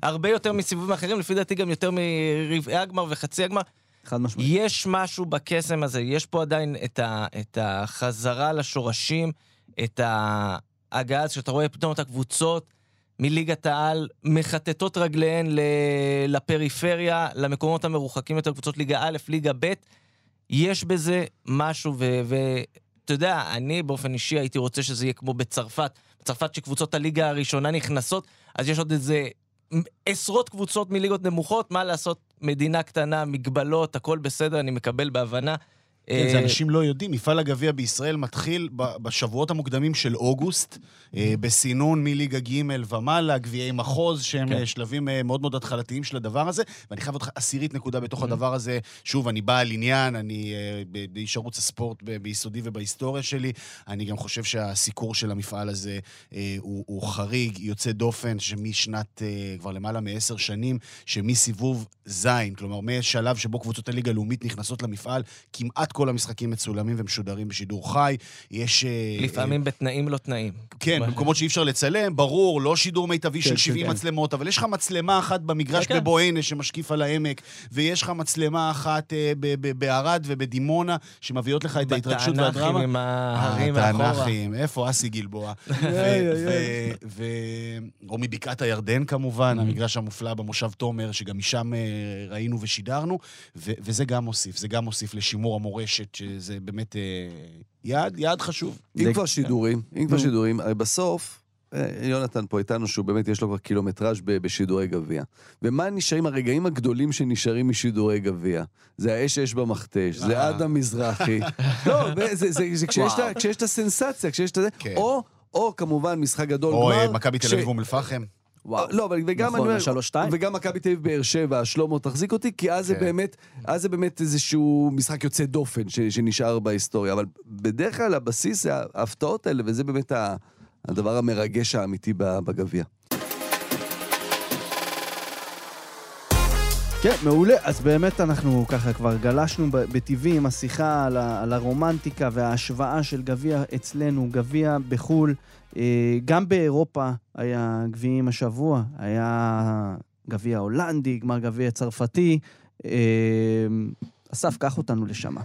Speaker 5: הרבה יותר מסיבובים אחרים, לפי דעתי גם יותר מרבעי הגמר וחצי הגמר.
Speaker 4: חד משמעית.
Speaker 5: יש משהו בקסם הזה, יש פה עדיין את, ה, את החזרה לשורשים, את ההגעה, שאתה רואה פתאום את הקבוצות מליגת העל מחטטות רגליהן ל, לפריפריה, למקומות המרוחקים יותר, קבוצות ליגה א', ליגה ב', יש בזה משהו, ואתה יודע, אני באופן אישי הייתי רוצה שזה יהיה כמו בצרפת. בצרפת שקבוצות הליגה הראשונה נכנסות, אז יש עוד איזה עשרות קבוצות מליגות נמוכות, מה לעשות, מדינה קטנה, מגבלות, הכל בסדר, אני מקבל בהבנה.
Speaker 7: כן, זה
Speaker 5: אה,
Speaker 7: אנשים לא יודעים. מפעל הגביע בישראל מתחיל בשבועות המוקדמים של אוגוסט, אה, בסינון מליגה ג' ומעלה, גביעי מחוז, שהם
Speaker 5: כן.
Speaker 7: אה, שלבים מאוד מאוד התחלתיים של הדבר הזה. ואני חייב אותך עשירית נקודה בתוך הדבר הזה. שוב, אני בעל עניין, אני באיש ערוץ הספורט ביסודי ובהיסטוריה שלי. אני גם חושב שהסיקור של המפעל הזה הוא, הוא חריג, יוצא דופן, שמשנת, כבר למעלה מעשר שנים, שמסיבוב ז', כלומר, משלב שבו קבוצות הליגה הלאומית נכנסות למפעל, כמעט כל המשחקים מצולמים ומשודרים בשידור חי. יש... אה,
Speaker 5: לפעמים בתנאים לא תנאים.
Speaker 7: כן, במקומות שאי אפשר לצלם, ברור, לא שידור מיטבי של
Speaker 4: כן,
Speaker 7: 70
Speaker 4: כן.
Speaker 7: מצלמות, אבל יש לך מצלמה אחת במגרש
Speaker 5: כן, כן.
Speaker 7: בבועיינה שמשקיף על העמק, ויש לך מצלמה אחת אה, בערד ובדימונה, שמביאות לך את ההתרגשות
Speaker 5: בתענכים
Speaker 7: והדרמה.
Speaker 5: עם ההרים מאחורה.
Speaker 7: התענכים, איפה אסי גלבוע? או מבקעת הירדן כמובן,
Speaker 5: Mm-hmm.
Speaker 7: המגרש המופלא במושב תומר, שגם משם אה, ראינו ושידרנו, וזה גם מוסיף, זה גם מוסיף לשימור המורשת, שזה באמת אה, יעד, יעד חשוב.
Speaker 6: אם כבר שידורים, אם כבר. שידורים, הרי בסוף, אה, יונתן פה איתנו, שהוא באמת יש לו כבר קילומטראז' ב- בשידורי גביע. ומה נשארים, הרגעים הגדולים שנשארים משידורי גביע? זה האש אש במכתש, זה
Speaker 7: אה.
Speaker 6: אדם מזרחי. לא, זה- זה- זה זה כשיש את הסנסציה, כשיש את זה,
Speaker 7: כן.
Speaker 6: או... או כמובן משחק גדול
Speaker 7: או אה. מכבי תל
Speaker 6: ש-
Speaker 7: אביב אום אל-פחם.
Speaker 4: וואו.
Speaker 6: לא, אבל וגם
Speaker 4: נכון,
Speaker 6: אני אומר,
Speaker 4: השלוש שתיים.
Speaker 6: וגם מכבי תל אביב באר שבע, שלמה תחזיק אותי, כי אז זה
Speaker 7: כן.
Speaker 6: באמת, אז זה באמת איזשהו משחק יוצא דופן ש- שנשאר בהיסטוריה, אבל בדרך כלל הבסיס זה ההפתעות האלה, וזה באמת ה- הדבר המרגש האמיתי ב- בגביע.
Speaker 4: כן, מעולה. אז באמת אנחנו ככה כבר גלשנו ב- בטבעי עם השיחה על, ה- על הרומנטיקה וההשוואה של גביע אצלנו, גביע בחו"ל. אה, גם באירופה היה גביעים השבוע, היה גביע הולנדי, גמר גביע צרפתי. אה, אסף, קח אותנו לשם,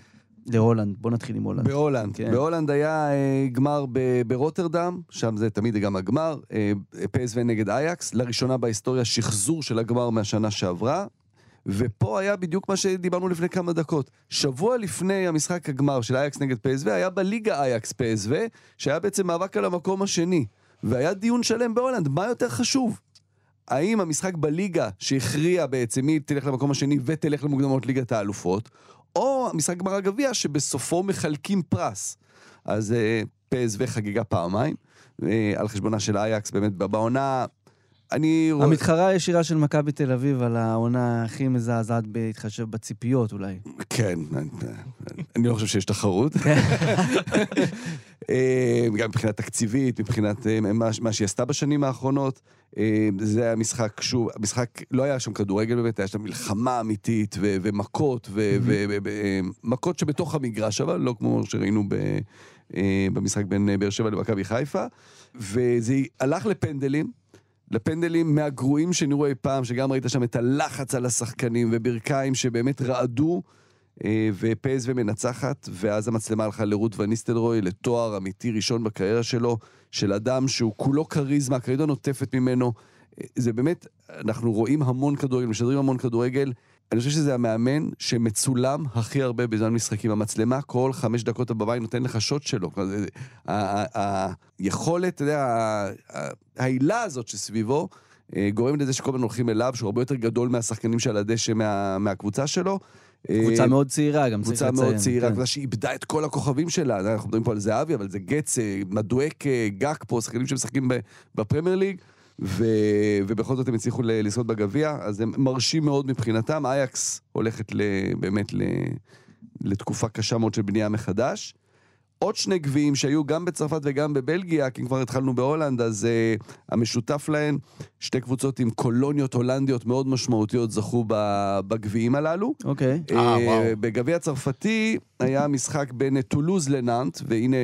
Speaker 4: להולנד. בוא נתחיל עם הולנד.
Speaker 6: בהולנד.
Speaker 4: כן.
Speaker 6: בהולנד היה אה, גמר ב- ברוטרדם, שם זה תמיד גם הגמר, אה, פסוו נגד אייאקס, לראשונה בהיסטוריה שחזור של הגמר מהשנה שעברה. ופה היה בדיוק מה שדיברנו לפני כמה דקות. שבוע לפני המשחק הגמר של אייאקס נגד פסוו, היה בליגה אייאקס פסוו, שהיה בעצם מאבק על המקום השני. והיה דיון שלם בהולנד, מה יותר חשוב? האם המשחק בליגה שהכריע בעצם מי תלך למקום השני ותלך למוקדמות ליגת האלופות, או המשחק גמר הגביע שבסופו מחלקים פרס. אז אה, פסו חגיגה פעמיים, אה, על חשבונה של אייקס, באמת בעונה... אני.
Speaker 4: המתחרה הישירה של מכבי תל אביב על העונה הכי מזעזעת בהתחשב בציפיות אולי.
Speaker 6: כן, אני- לא חושב שיש תחרות. אה, גם מבחינה תקציבית, מבחינת אה, מה, מה שהיא עשתה בשנים האחרונות. אה, זה היה משחק, שוב, המשחק, לא היה שם כדורגל באמת, היה שם מלחמה אמיתית ו- ומכות, ומכות שבתוך המגרש, אבל לא כמו שראינו ב, במשחק בין באר שבע למכבי חיפה. וזה הלך לפנדלים. לפנדלים מהגרועים שנראו אי פעם, שגם ראית שם את הלחץ על השחקנים וברכיים שבאמת רעדו, אה, ופז ומנצחת, ואז המצלמה הלכה לרות וניסטלרוי, לתואר אמיתי ראשון בקריירה שלו, של אדם שהוא כולו כריזמה, הכרית נוטפת ממנו. אה, זה באמת, אנחנו רואים המון כדורגל, משדרים המון כדורגל. אני חושב שזה המאמן שמצולם הכי הרבה בזמן משחקים. המצלמה כל חמש דקות הבמאי נותן לך שוט שלו. היכולת, אתה יודע, העילה הזאת שסביבו, אה, גורמת לזה שכל הזמן הולכים אליו, שהוא הרבה יותר גדול מהשחקנים שעל הדשא מה- מהקבוצה שלו.
Speaker 4: קבוצה
Speaker 6: אה,
Speaker 4: מאוד צעירה, גם צריך
Speaker 6: קבוצה
Speaker 4: לציין.
Speaker 6: מאוד צעירה,
Speaker 4: כן.
Speaker 6: קבוצה שאיבדה את כל הכוכבים שלה. אנחנו מדברים פה על זהבי, אבל זה גץ, מדואק, גאק פה, שחקנים שמשחקים בפרמייר ליג, ו... ובכל זאת הם הצליחו ל- לזכות בגביע, אז הם מרשים מאוד מבחינתם. אייאקס הולכת ל... באמת ל... לתקופה קשה מאוד של בנייה מחדש. עוד שני גביעים שהיו גם בצרפת וגם בבלגיה, כי אם כבר התחלנו בהולנד, אז uh, המשותף להן, שתי קבוצות עם קולוניות הולנדיות מאוד משמעותיות זכו בגביעים הללו.
Speaker 4: אוקיי.
Speaker 7: אה,
Speaker 6: אה,
Speaker 7: וואו.
Speaker 6: בגביע הצרפתי היה משחק בין טולוז לנאנט, והנה,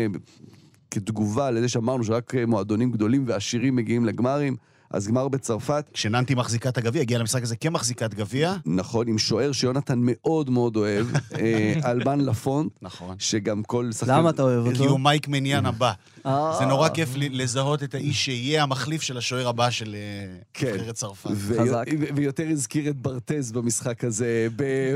Speaker 6: כתגובה לזה שאמרנו שרק אה, מועדונים גדולים ועשירים מגיעים לגמרים, אז גמר בצרפת,
Speaker 7: כשננטי מחזיקה את הגביע, הגיעה למשחק הזה כמחזיקת גביע.
Speaker 6: נכון, עם שוער שיונתן מאוד מאוד אוהב, אה, אלבן לפונט,
Speaker 7: נכון.
Speaker 6: שגם כל שחקן...
Speaker 4: למה אתה אוהב
Speaker 7: כי הוא
Speaker 4: אותו?
Speaker 7: מייק מניאן הבא.
Speaker 4: אה.
Speaker 7: זה נורא כיף לזהות את האיש שיהיה המחליף של השוער הבא של
Speaker 6: כן.
Speaker 7: נבחרת צרפת.
Speaker 4: חזק.
Speaker 6: ויותר הזכיר את ברטז במשחק הזה,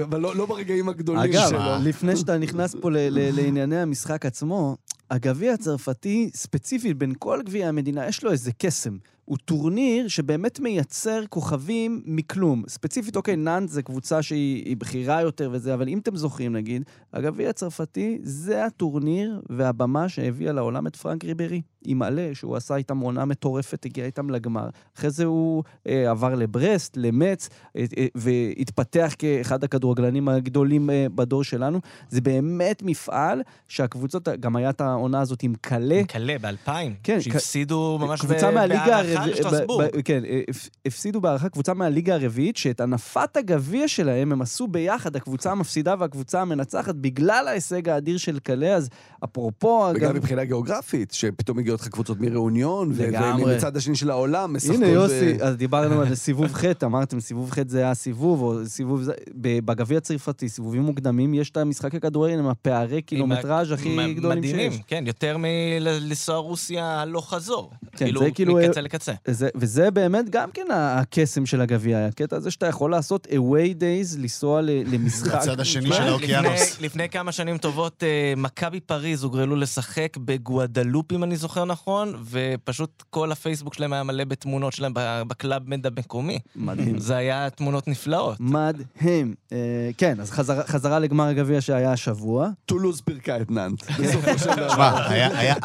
Speaker 6: אבל לא, לא ברגעים הגדולים
Speaker 4: אגב,
Speaker 6: שלו.
Speaker 4: לפני שאתה נכנס פה ל- ל- לענייני המשחק עצמו, הגביע הצרפתי, ספציפית בין כל גביעי המדינה, יש לו איזה קסם. הוא טורניר שבאמת מייצר כוכבים מכלום. ספציפית, אוקיי, נאנט זה קבוצה שהיא היא בכירה יותר וזה, אבל אם אתם זוכרים, נגיד, הגביע הצרפתי זה הטורניר והבמה שהביאה לעולם את פרנק ריברי. עם עלה, שהוא עשה איתם עונה מטורפת, הגיע איתם לגמר. אחרי זה הוא אה, עבר לברסט, למץ, אה, אה, והתפתח כאחד הכדורגלנים הגדולים אה, בדור שלנו. זה באמת מפעל שהקבוצות, גם היה את העונה הזאת עם קלה.
Speaker 5: קלה באלפיים,
Speaker 4: כן,
Speaker 5: שהפסידו ממש
Speaker 4: קבוצה
Speaker 5: ב-
Speaker 4: מהליגה
Speaker 5: בהערכה
Speaker 4: הרביעית,
Speaker 5: לשטרסבורג.
Speaker 4: כן, אה, הפ- הפסידו בהערכה קבוצה מהליגה הרביעית, שאת הנפת הגביע שלהם הם עשו ביחד, הקבוצה המפסידה והקבוצה המנצחת, בגלל ההישג האדיר של קלה, אז אפרופו...
Speaker 6: וגם
Speaker 4: אגב-
Speaker 6: מבחינה גיאוגרפית, שפתאום מגיעות לך קבוצות מראוניון. ומצד השני של העולם משחקות...
Speaker 4: הנה יוסי, אז דיברנו על סיבוב ח', אמרתם סיבוב ח' זה היה סיבוב, או סיבוב זה... ב- בגביע הצרפתי, סיבובים מוקדמים, יש את המשחק הכדורגל עם הפערי קילומטראז' הכי גדולים
Speaker 5: מדהימים,
Speaker 4: שיש.
Speaker 5: כן, יותר מלנסוע רוסיה הלוך חזור.
Speaker 4: כן,
Speaker 5: כאילו,
Speaker 4: זה כאילו-
Speaker 5: מקצה לקצה.
Speaker 4: זה, וזה באמת גם כן הקסם של הגביע, הקטע הזה שאתה יכול לעשות away days, לנסוע למשחק.
Speaker 7: לצד השני של האוקיינוס.
Speaker 5: לפני, לפני כמה שנים טובות, אה, מכבי פריז הוגרלו לשחק בגואדלופ, אם אני זוכר נכון, ופשוט כל הפייסבוק שלהם היה מלא בתמונות שלהם בקלאב מד המקומי.
Speaker 4: מדהים.
Speaker 5: זה היה תמונות נפלאות.
Speaker 4: מדהים. אה, כן, אז חזרה, חזרה לגמר הגביע שהיה השבוע.
Speaker 6: טולוז פירקה את נאנט. בסופו של דבר.
Speaker 7: שמע, היה היה 4-0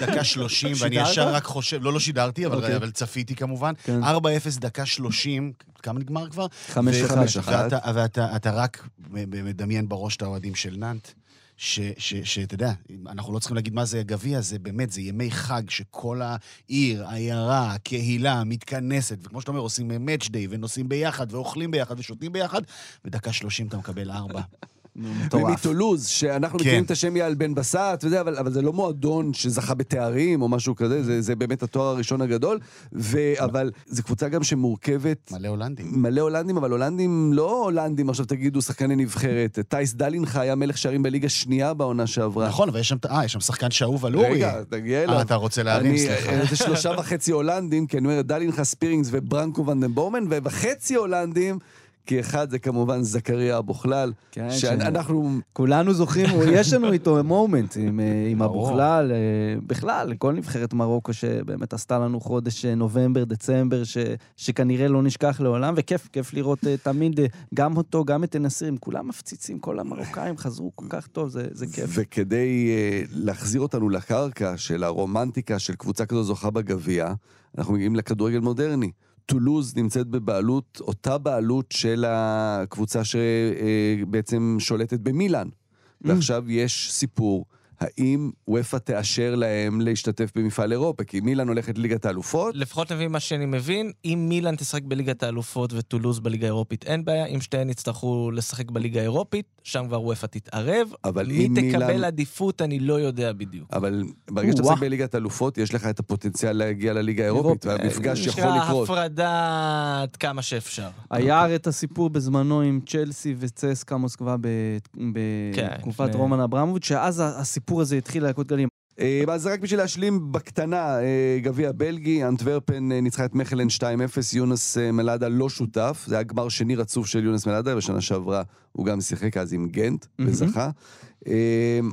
Speaker 7: דקה 30, ואני? ישר רק חושב, לא, לא שידרתי, אבל
Speaker 4: אוקיי.
Speaker 7: אבל צפיתי כמובן.
Speaker 4: כן.
Speaker 7: 4-0 דקה 30, כמה נגמר כבר?
Speaker 4: חמש
Speaker 7: ו-
Speaker 4: אחד.
Speaker 6: חמש אחד.
Speaker 7: ואתה- ואתה אתה רק מדמיין בראש את האוהדים של נאנט. שאתה יודע, אנחנו לא צריכים להגיד מה זה גביע, זה באמת, זה ימי חג שכל העיר, העיירה, הקהילה מתכנסת, וכמו שאתה אומר, עושים match day, ונוסעים ביחד, ואוכלים ביחד, ושותים ביחד, ודקה שלושים אתה מקבל ארבע.
Speaker 4: מטורף.
Speaker 6: ומטולוז, שאנחנו
Speaker 7: כן.
Speaker 6: מכירים את השם יעל בן בסט, וזה, אבל, אבל זה לא מועדון שזכה בתארים או משהו כזה, זה, זה באמת התואר הראשון הגדול, ו, אבל זו קבוצה גם שמורכבת
Speaker 7: מלא הולנדים.
Speaker 6: מלא הולנדים, אבל הולנדים לא הולנדים, עכשיו תגידו, שחקני נבחרת. טייס דלינחה היה מלך שערים בליגה שנייה בעונה שעברה.
Speaker 7: נכון, אבל יש שם, אה, יש שם שחקן שאהוב על אורי.
Speaker 6: רגע, תגיע אליו.
Speaker 7: אה, אתה רוצה להרים, סליחה.
Speaker 6: אה, זה שלושה וחצי הולנדים, כי אני אומר, דלינחה ספירינגס וברנקו ונדנבורמן, וחצי הולנדים, כי אחד זה כמובן זכריה אבוכלל,
Speaker 4: כן,
Speaker 6: שאנחנו...
Speaker 4: כולנו זוכרים, יש לנו איתו מומנט עם, אה, עם
Speaker 7: ברור.
Speaker 4: אבוכלל, אה, בכלל, כל נבחרת מרוקו שבאמת עשתה לנו חודש אה, נובמבר, דצמבר, ש, שכנראה לא נשכח לעולם, וכיף, כיף לראות תמיד גם אותו, גם את אנסירים, כולם מפציצים, כל המרוקאים חזרו כל כך טוב, זה, זה כיף.
Speaker 6: וכדי להחזיר אותנו לקרקע של הרומנטיקה של קבוצה כזו זוכה בגביע, אנחנו מגיעים לכדורגל מודרני. טולוז נמצאת בבעלות, אותה בעלות של הקבוצה שבעצם שולטת במילאן. ועכשיו יש סיפור, האם וופא תאשר להם להשתתף במפעל אירופה? כי מילאן הולכת ליגת האלופות,
Speaker 5: לפחות לפי מה שאני מבין, אם מילאן תשחק בליגת האלופות וטולוז בליגה האירופית, אין בעיה. אם שתיהן יצטרכו לשחק בליגה האירופית, שם כבר וופא תתערב.
Speaker 6: אבל
Speaker 5: מי
Speaker 6: אם
Speaker 5: תקבל
Speaker 6: מילאן-
Speaker 5: עדיפות, אני לא יודע בדיוק.
Speaker 6: אבל ברגע שאתה. משחק בליגת האלופות, יש לך את הפוטנציאל להגיע לליגה האירופית,
Speaker 4: אירופית.
Speaker 6: והמפגש יכול
Speaker 5: נקרא
Speaker 6: לקרות.
Speaker 5: הפרדה עד כמה שאפשר.
Speaker 4: היה הרי את הסיפור בזמנו עם צ'לסי וצסקה מוסקבה ב-
Speaker 5: כן,
Speaker 4: בתקופת רומן אברמוביץ', שאז הסיפור הזה התחיל להכות גלים.
Speaker 6: אה, אז רק בשביל להשלים בקטנה, אה, גביע בלגי, אנטוורפן אה, ניצחה את מכלן 2-0, יונס מלאדה לא שותף, זה היה גמר שני רצוף של יונס מלאדה, בשנה שעברה הוא גם שיחק אז עם גנט. וזכה.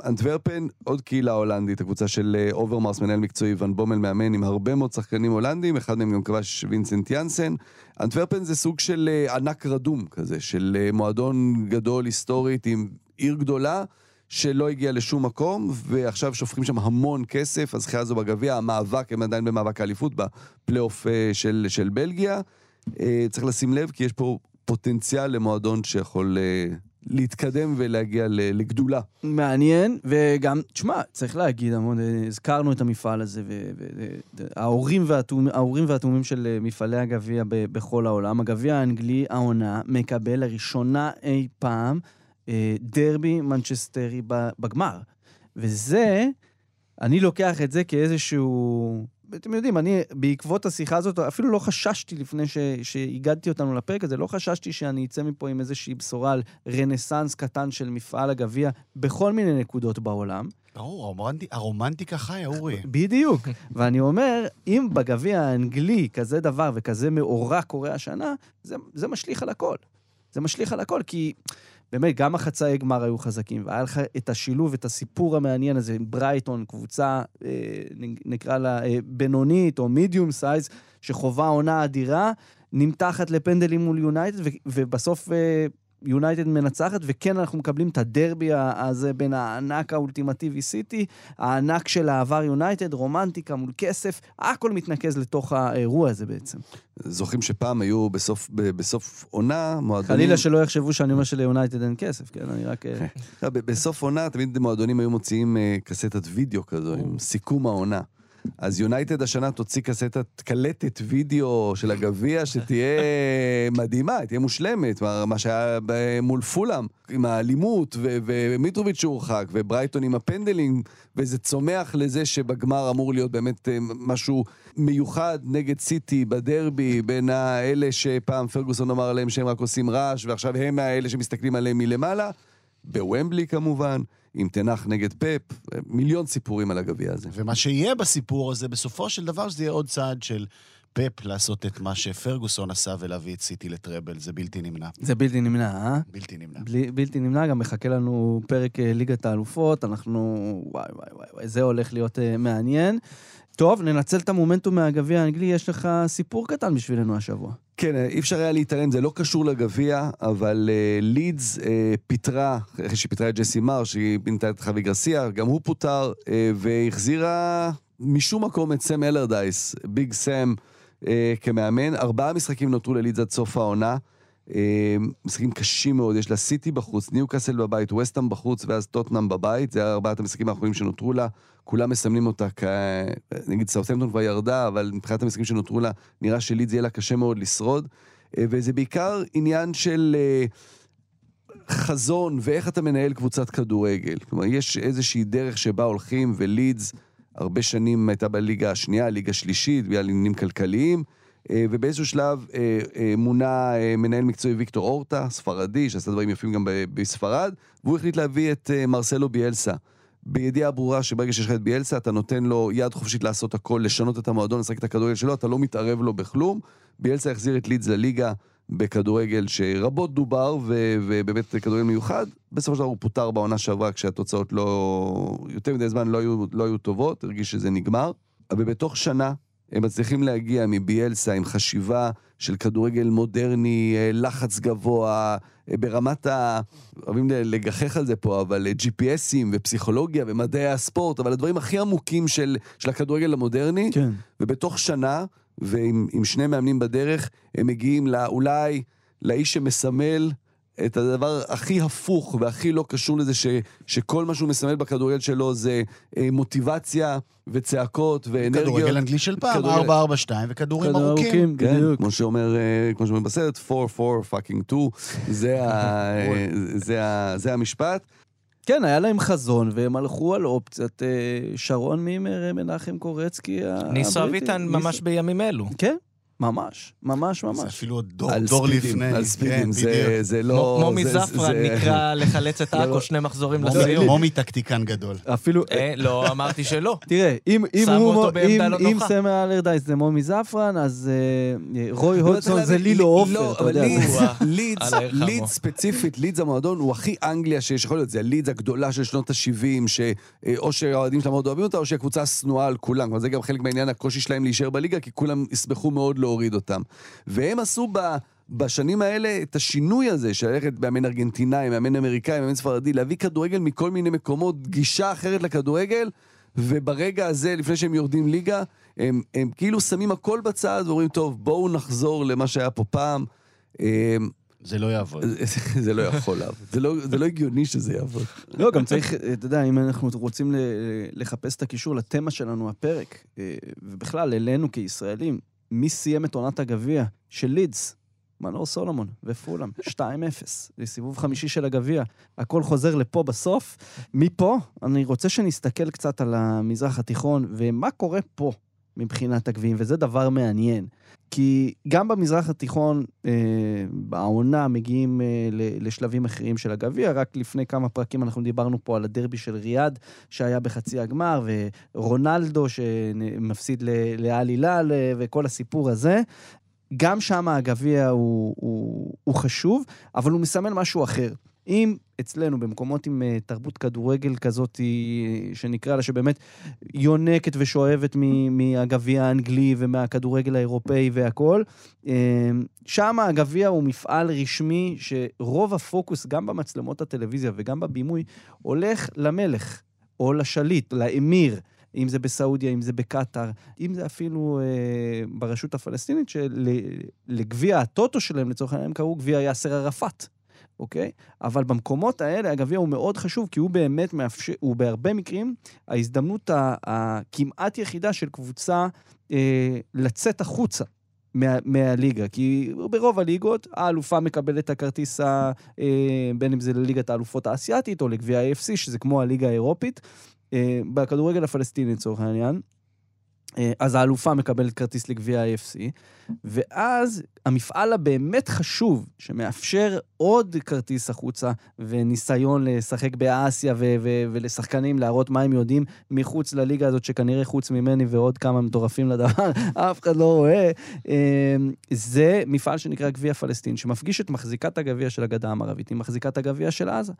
Speaker 6: אנטוורפן, עוד קהילה הולנדית, הקבוצה של אוברמרס, מנהל מקצועי, ון בומל מאמן, עם הרבה מאוד שחקנים הולנדים, אחד מהם גם כבש וינסנט יאנסן. אנטוורפן זה סוג של ענק רדום כזה, של מועדון גדול היסטורית עם עיר גדולה. שלא הגיע לשום מקום, ועכשיו שופכים שם המון כסף, הזכייה הזו בגביע, המאבק, הם עדיין במאבק האליפות, בפלייאוף אה, של, של בלגיה. אה, צריך לשים לב, כי יש פה פוטנציאל למועדון שיכול אה, להתקדם ולהגיע לגדולה.
Speaker 4: מעניין, וגם, תשמע, צריך להגיד, המון, הזכרנו את המפעל הזה, וההורים והתאומים, של מפעלי הגביע בכל העולם. הגביע האנגלי, העונה, מקבל לראשונה אי פעם דרבי מנצ'סטרי בגמר. וזה, אני לוקח את זה כאיזשהו... אתם יודעים, אני בעקבות השיחה הזאת, אפילו לא חששתי לפני ש, אותנו לפרק הזה, לא חששתי שאני אצא מפה עם איזושהי בשורה על רנסאנס קטן של מפעל הגביע בכל מיני נקודות בעולם.
Speaker 7: ברור, הרומנטי- הרומנטיקה חיה, אורי.
Speaker 4: בדיוק. ואני אומר, אם בגביע האנגלי כזה דבר וכזה מאורע קורה השנה, זה, זה משליך על הכל. זה משליך על הכל, כי באמת, גם החצאי גמר היו חזקים, והיה לך את השילוב, את הסיפור המעניין הזה עם ברייטון, קבוצה, אה, נקרא לה אה, בינונית או medium size, שחווה עונה אדירה, נמתחת לפנדלים מול יונייטד, ובסוף אה, יונייטד מנצחת, וכן, אנחנו מקבלים את הדרבי הזה בין הענק האולטימטיבי סיטי, הענק של העבר יונייטד, רומנטיקה מול כסף, הכל מתנקז לתוך האירוע הזה בעצם.
Speaker 6: זוכרים שפעם היו בסוף, בסוף עונה, מועדונים...
Speaker 4: חלילה שלא יחשבו שאני אומר שליונייטד אין כסף, כן? אני רק... אה,
Speaker 6: לא, בסוף עונה תמיד מועדונים היו מוציאים אה, קסטת וידאו כזו, עם סיכום העונה. אז יונייטד השנה תוציא קסטת, קלטת וידאו של הגביע, שתהיה מדהימה, תהיה מושלמת, מה- מה שהיה מול פולאם, עם האלימות, ו- ומיטרוביץ' שהורחק, וברייטון עם הפנדלים, וזה צומח לזה שבגמר אמור להיות באמת אה, משהו מיוחד נגד סיטי בדרבי, בין האלה שפעם פרגוסון אמר עליהם שהם רק עושים רעש, ועכשיו הם האלה שמסתכלים עליהם מלמעלה. בוומבלי כמובן, עם תנח נגד פפ, מיליון סיפורים על הגביע הזה.
Speaker 7: ומה שיהיה בסיפור הזה, בסופו של דבר, שזה יהיה עוד צעד של פפ לעשות את מה שפרגוסון עשה ולהביא את סיטי לטראבל. זה בלתי נמנע.
Speaker 4: זה בלתי נמנע, אה?
Speaker 7: בלתי נמנע.
Speaker 4: בלי, בלתי נמנע, גם מחכה לנו פרק אה, ליגת האלופות, אנחנו... וואי וואי וואי וואי, זה הולך להיות uh, מעניין. טוב, ננצל את המומנטום מהגביע האנגלי, יש לך סיפור קטן בשבילנו השבוע.
Speaker 6: כן, אי אפשר היה להתעלם, זה לא קשור לגביע, אבל uh, לידס uh, פיטרה, אחרי שהיא פיטרה את ג'סי מארש, שהיא מינתה את חאבי גרסיה, גם הוא פוטר, אה, והחזירה משום מקום את סם אלרדייס, ביג סם, אה, כמאמן. ארבעה משחקים נותרו ללידס עד סוף העונה. אה, משחקים קשים מאוד, יש לה סיטי בחוץ, ניו קאסל בבית, ווסטהאם בחוץ, ואז טוטנאם בבית, זה ארבעת המשחקים האחרונים שנותרו לה. כולם מסמנים אותה כ... נגיד סאוטהמפטון כבר ירדה, אבל מבחינת המשחקים שנותרו לה, נראה שלידס יהיה לה קשה מאוד לשרוד. אה, וזה בעיקר עניין של אה, חזון ואיך אתה מנהל קבוצת כדורגל. כלומר, יש איזושהי דרך שבה הולכים, ולידס הרבה שנים הייתה בליגה השנייה, ליגה שלישית, בגלל עניינים כלכליים. אה, ובאיזשהו שלב אה, אה, מונה מנהל מקצועי ויקטור אורטה, ספרדי, שעשה דברים יפים גם בספרד, והוא החליט להביא את מרסלו ביאלסה. בידיעה ברורה שברגע שיש לך את ביאלסה, אתה נותן לו יד חופשית לעשות הכל, לשנות את המועדון, לשחק את הכדורגל שלו, אתה לא מתערב לו בכלום. ביאלסה החזיר את לידס לליגה בכדורגל שרבות דובר, ו- ובאמת כדורגל מיוחד. בסופו של דבר הוא פוטר בעונה שעברה כשהתוצאות לא... יותר מדי זמן לא היו, לא היו טובות, הרגיש שזה נגמר. ובתוך שנה הם מצליחים להגיע מביאלסה עם חשיבה של כדורגל מודרני, אה, לחץ גבוה, אה, ברמת ה... אוהבים לגחך על זה פה, אבל אה, GPSים ופסיכולוגיה ומדעי הספורט, אבל הדברים הכי עמוקים של, של הכדורגל המודרני,
Speaker 4: כן.
Speaker 6: ובתוך שנה ועם עם שני מאמנים בדרך, הם מגיעים לא, אולי לאיש שמסמל את הדבר הכי הפוך והכי לא קשור לזה, ש, שכל מה שהוא מסמל בכדורגל שלו זה אה, מוטיבציה וצעקות ואנרגיות.
Speaker 7: כדורגל אנגלי של פעם,
Speaker 6: כדורגל-
Speaker 7: 4-4-2 וכדורים
Speaker 4: כדור
Speaker 7: ארוכים.
Speaker 4: ארוכים,
Speaker 6: כן,
Speaker 4: בדיוק.
Speaker 6: כמו שאומר, אה, כמו שאומר בסרט, 4-4 פאקינג 2, זה, ה, אה, זה, ה, זה המשפט.
Speaker 4: כן, היה להם חזון, והם הלכו על אופציית אה, שרון מימר, מנחם קורצקי.
Speaker 5: ניסו אביטן ממש בימים אלו.
Speaker 4: כן, ממש, ממש
Speaker 7: זה
Speaker 4: ממש.
Speaker 7: אפילו עוד דור,
Speaker 6: על
Speaker 7: דור
Speaker 6: ספידים,
Speaker 7: לפני.
Speaker 6: על ספידים,
Speaker 7: כן,
Speaker 6: זה,
Speaker 7: בדיוק.
Speaker 6: זה לא...
Speaker 5: מומי
Speaker 6: זה-
Speaker 5: זפרן
Speaker 6: זה-
Speaker 5: נקרא לחלץ את עכו שני מחזורים
Speaker 7: מומי-
Speaker 5: לסיום.
Speaker 7: מומי טקטיקן גדול.
Speaker 4: אפילו...
Speaker 5: אה, לא, אמרתי שלא.
Speaker 4: תראה, אם, אם,
Speaker 5: שמו
Speaker 4: הוא,
Speaker 5: אותו בעמדה
Speaker 4: אם,
Speaker 5: לא
Speaker 4: אם
Speaker 5: נוחה.
Speaker 4: סמל אלרדייס זה מומי זפרן, אז אה, רוי
Speaker 6: לא,
Speaker 4: הודסון זה לילו
Speaker 6: לא,
Speaker 4: עופר, אתה יודע.
Speaker 6: לידס. לידס, ספציפית, לידס המועדון הוא הכי אנגליה שיש, יכול להיות, זה הלידס הגדולה של שנות ה-70, שאו שהאוהדים שלה מאוד אוהבים אותה, או שהיא הקבוצה השנואה על כולם. זה גם חלק מהעניין הקושי שלהם להישאר בליגה, כי כולם ישמחו מאוד להוריד אותם. והם עשו ב... בשנים האלה את השינוי הזה, של ללכת מאמן ארגנטינאי, מאמן אמריקאי, מאמן ספרדי, להביא כדורגל מכל מיני מקומות, גישה אחרת לכדורגל, וברגע הזה, לפני שהם יורדים ליגה, הם, הם כאילו שמים הכל בצד ואומרים, טוב, בואו נחזור למה שהיה פה פעם. אמ,
Speaker 7: זה לא יעבוד.
Speaker 6: זה- לא יכול לעבוד. זה לא- זה לא הגיוני שזה יעבוד.
Speaker 4: לא, גם צריך, אתה יודע, אם אנחנו רוצים לחפש את הקישור לתמה שלנו, הפרק, אה, ובכלל, אלינו כישראלים, מי סיים את עונת הגביע של לידס? מנור סולומון ופולאם, 2-0, לסיבוב חמישי של הגביע. הכל חוזר לפה בסוף. מפה, אני רוצה שנסתכל קצת על המזרח התיכון, ומה קורה פה מבחינת הגביעים, וזה דבר מעניין. כי גם במזרח התיכון, אה, העונה מגיעים אה, לשלבים אחרים של הגביע. רק לפני כמה פרקים אנחנו דיברנו פה על הדרבי של ריאד, שהיה בחצי הגמר, ורונלדו שמפסיד ל- לאל הילל, אה, וכל הסיפור הזה. גם שם הגביע הוא, הוא, הוא חשוב, אבל הוא מסמל משהו אחר. אם אצלנו, במקומות עם אה, תרבות כדורגל כזאת, אה, שנקרא לה, שבאמת יונקת ושואבת מהגביע האנגלי ומהכדורגל האירופאי והכול, אה, שם הגביע הוא מפעל רשמי שרוב הפוקוס, גם במצלמות הטלוויזיה וגם בבימוי, הולך למלך או לשליט, לאמיר. אם זה בסעודיה, אם זה בקטאר, אם זה אפילו אה, ברשות הפלסטינית, שלגביע הטוטו שלהם, לצורך העניין, הם קראו גביע יאסר ערפאת, אוקיי? אבל במקומות האלה הגביע הוא מאוד חשוב, כי הוא באמת מאפשר, הוא בהרבה מקרים ההזדמנות הכמעט יחידה של קבוצה אה, לצאת החוצה. מה, מהליגה, כי ברוב הליגות האלופה מקבלת את הכרטיס, ה, אה, בין אם זה לליגת האלופות האסייתית או לגביע ה-AFC, שזה כמו הליגה האירופית. אה, בכדורגל הפלסטיני לצורך העניין, אז האלופה מקבלת כרטיס לגביע ה-AFC, ואז המפעל הבאמת חשוב, שמאפשר עוד כרטיס החוצה וניסיון לשחק באסיה ו- ו- ולשחקנים להראות מה הם יודעים מחוץ לליגה הזאת, שכנראה חוץ ממני ועוד כמה מטורפים לדבר, אף אחד לא רואה, אה, זה מפעל שנקרא גביע פלסטין, שמפגיש את מחזיקת הגביע של הגדה המערבית עם מחזיקת הגביע של עזה.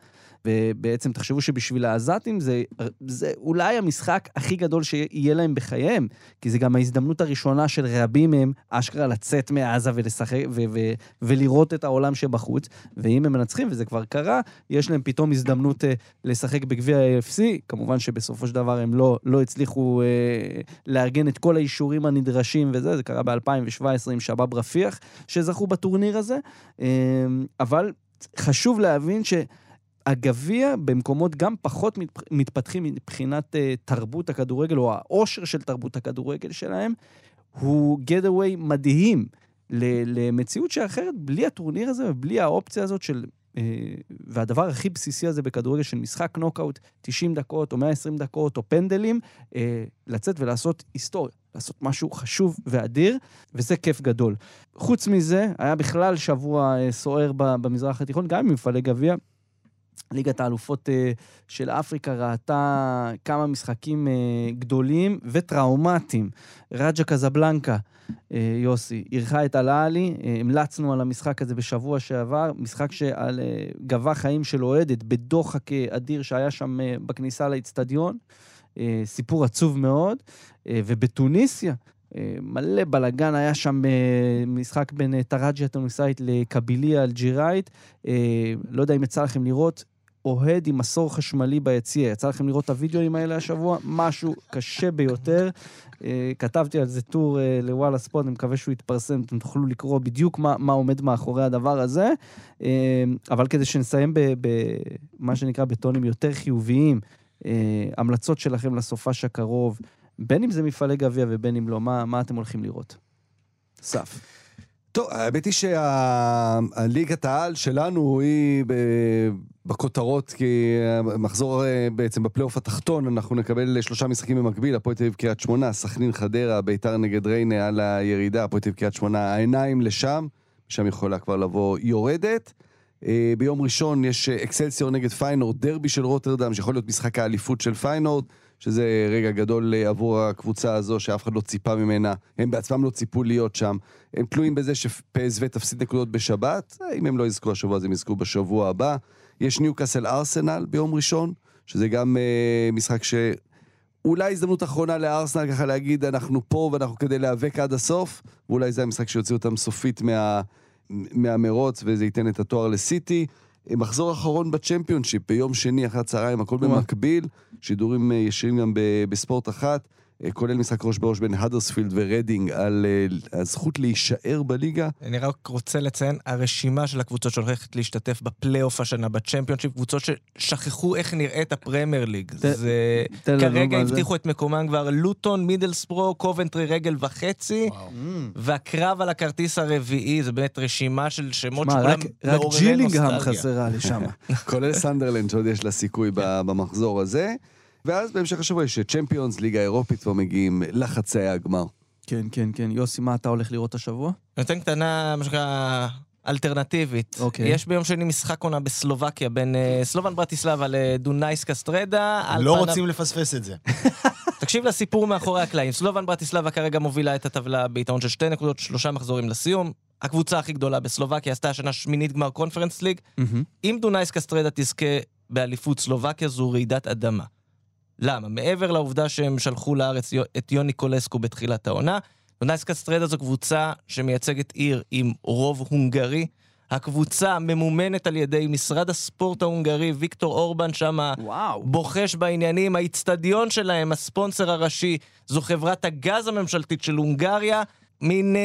Speaker 4: ובעצם תחשבו שבשביל העזתים זה, זה אולי המשחק הכי גדול שיהיה להם בחייהם, כי זה גם ההזדמנות הראשונה של רבים מהם אשכרה לצאת מעזה ולשחק ו- ו- ולראות את העולם שבחוץ, ואם הם מנצחים, וזה כבר קרה, יש להם פתאום הזדמנות אה, לשחק בגביע ה-AFC, כמובן שבסופו של דבר הם לא, לא הצליחו אה, לארגן את כל האישורים הנדרשים וזה, זה קרה ב-2017 עם שבאב רפיח, שזכו בטורניר הזה, אה, אבל חשוב להבין ש... הגביע במקומות גם פחות מת- מתפתחים מבחינת uh, תרבות הכדורגל, או העושר של תרבות הכדורגל שלהם, הוא גט-אווי מדהים למציאות שאחרת, בלי הטורניר הזה ובלי האופציה הזאת של... Uh, והדבר הכי בסיסי הזה בכדורגל של משחק נוקאוט, 90 דקות או 120 דקות או פנדלים, uh, לצאת ולעשות היסטוריה, לעשות משהו חשוב ואדיר, וזה כיף גדול. חוץ מזה, היה בכלל שבוע סוער במזרח התיכון, גם עם מפעלי גביע. ליגת האלופות אה, של אפריקה ראתה כמה משחקים אה, גדולים וטראומטיים. רג'ה קזבלנקה, אה, יוסי, אירחה את אה, המלצנו על המשחק הזה בשבוע שעבר, משחק שגבה חיים של אוהדת בדוחק אדיר שהיה שם בכניסה לאצטדיון. אה, סיפור עצוב מאוד. ובתוניסיה, מלא בלאגן, היה שם אה, משחק בין אה, תרג'י התוניסאית לקביליה האלג'יראית. אה, לא יודע אם יצא לכם לראות, אוהד עם מסור חשמלי ביציע. יצא לכם לראות את הוידאוים האלה השבוע? משהו קשה ביותר. אה, כתבתי על זה טור אה, לוואלה ספורט, אני מקווה שהוא יתפרסם, אתם תוכלו לקרוא בדיוק מה, מה עומד מאחורי הדבר הזה. אה, אבל כדי שנסיים במה שנקרא בטונים יותר חיוביים, אה, המלצות שלכם לסופש הקרוב, בין אם זה מפעלי גביע ובין אם לא, מה, מה אתם הולכים לראות? סף.
Speaker 6: טוב, האמת היא שהליגת העל שלנו היא בכותרות, כי המחזור אה, בעצם בפלייאוף התחתון, אנחנו נקבל שלושה משחקים במקביל, הפועל תל אביב קריית שמונה, סכנין חדרה, ביתר נגד ריינה על הירידה, הפועל תל אביב קריית שמונה, העיניים לשם, שם יכולה כבר לבוא יורדת. אה, ביום ראשון יש אה, אקסלסיור נגד פיינורד, דרבי של רוטרדם, שיכול להיות משחק האליפות של פיינורד, שזה רגע גדול אה, עבור הקבוצה הזו, שאף אחד לא ציפה ממנה. הם בעצמם לא ציפו להיות שם. הם תלויים בזה שפ.ס.וו תפסיד נקודות בשבת. אם הם לא יזכו השבוע, אז הם יזכו בשבוע הבא. יש ניוקאסל ארסנל ביום ראשון, שזה גם אה, משחק ש... אולי הזדמנות אחרונה לארסנל ככה להגיד, אנחנו פה ואנחנו כדי להיאבק עד הסוף, ואולי זה המשחק שיוציא אותם סופית מה, מהמרוץ וזה ייתן את התואר לסיטי. מחזור אחרון בצ'מפיונשיפ, ביום שני אחרי הצהריים, הכל. במקביל, שידורים אה, ישירים גם בספורט אחת, כולל משחק ראש בראש בין האדרספילד ורדינג על אה, הזכות להישאר בליגה.
Speaker 5: אני רק רוצה לציין, הרשימה של הקבוצות שהולכת להשתתף בפלייאוף השנה, בצ'מפיונשיפ, קבוצות ששכחו איך נראית הפרמייר ליג.
Speaker 4: ת-
Speaker 5: זה... כרגע. הבטיחו את מקומם כבר לוטון, מידלספרו, קובנטרי רגל וחצי,
Speaker 7: וואו.
Speaker 5: והקרב על הכרטיס הרביעי, זה באמת רשימה של שמות שכולם
Speaker 4: רק, רק
Speaker 5: מעוררי
Speaker 4: ג'ילינגהם
Speaker 5: נוסטלגיה.
Speaker 4: חסרה לי שם.
Speaker 6: כולל סנדרלנד שעוד יש לה סיכוי ב- במחזור הזה. ואז בהמשך השבוע יש צ'מפיונס, ליגה אירופית, כבר מגיעים לחצאי הגמר.
Speaker 4: כן, כן, כן. יוסי, מה אתה הולך לראות השבוע?
Speaker 5: נותן קטנה, מה שנקרא, אלטרנטיבית.
Speaker 4: אוקיי.
Speaker 5: יש ביום שני משחק עונה בסלובקיה בין אה, סלובן ברטיסלבה לדונאיסקה סטרדה. על
Speaker 7: לא רוצים לפספס את זה.
Speaker 5: תקשיב לסיפור מאחורי הקלעים. סלובן ברטיסלבה כרגע מובילה את הטבלה ביתרון של שתי נקודות, שלושה מחזורים לסיום. הקבוצה הכי גדולה בסלובקיה עשתה השנה שמינית גמר קונפרנס ליג. אם דונאיסקה סטרדה תזכה באליפות סלובקיה, זו רעידת אדמה. למה? מעבר לעובדה שהם שלחו לארץ את יון ניקולאסקו בתחילת העונה, דונאיסקה סטרדה זו קבוצה שמייצגת עיר עם רוב הונגרי. הקבוצה ממומנת על ידי משרד הספורט ההונגרי, ויקטור אורבן שמה
Speaker 4: וואו.
Speaker 5: בוחש בעניינים, האיצטדיון שלהם, הספונסר הראשי, זו חברת הגז הממשלתית של הונגריה, מין אה,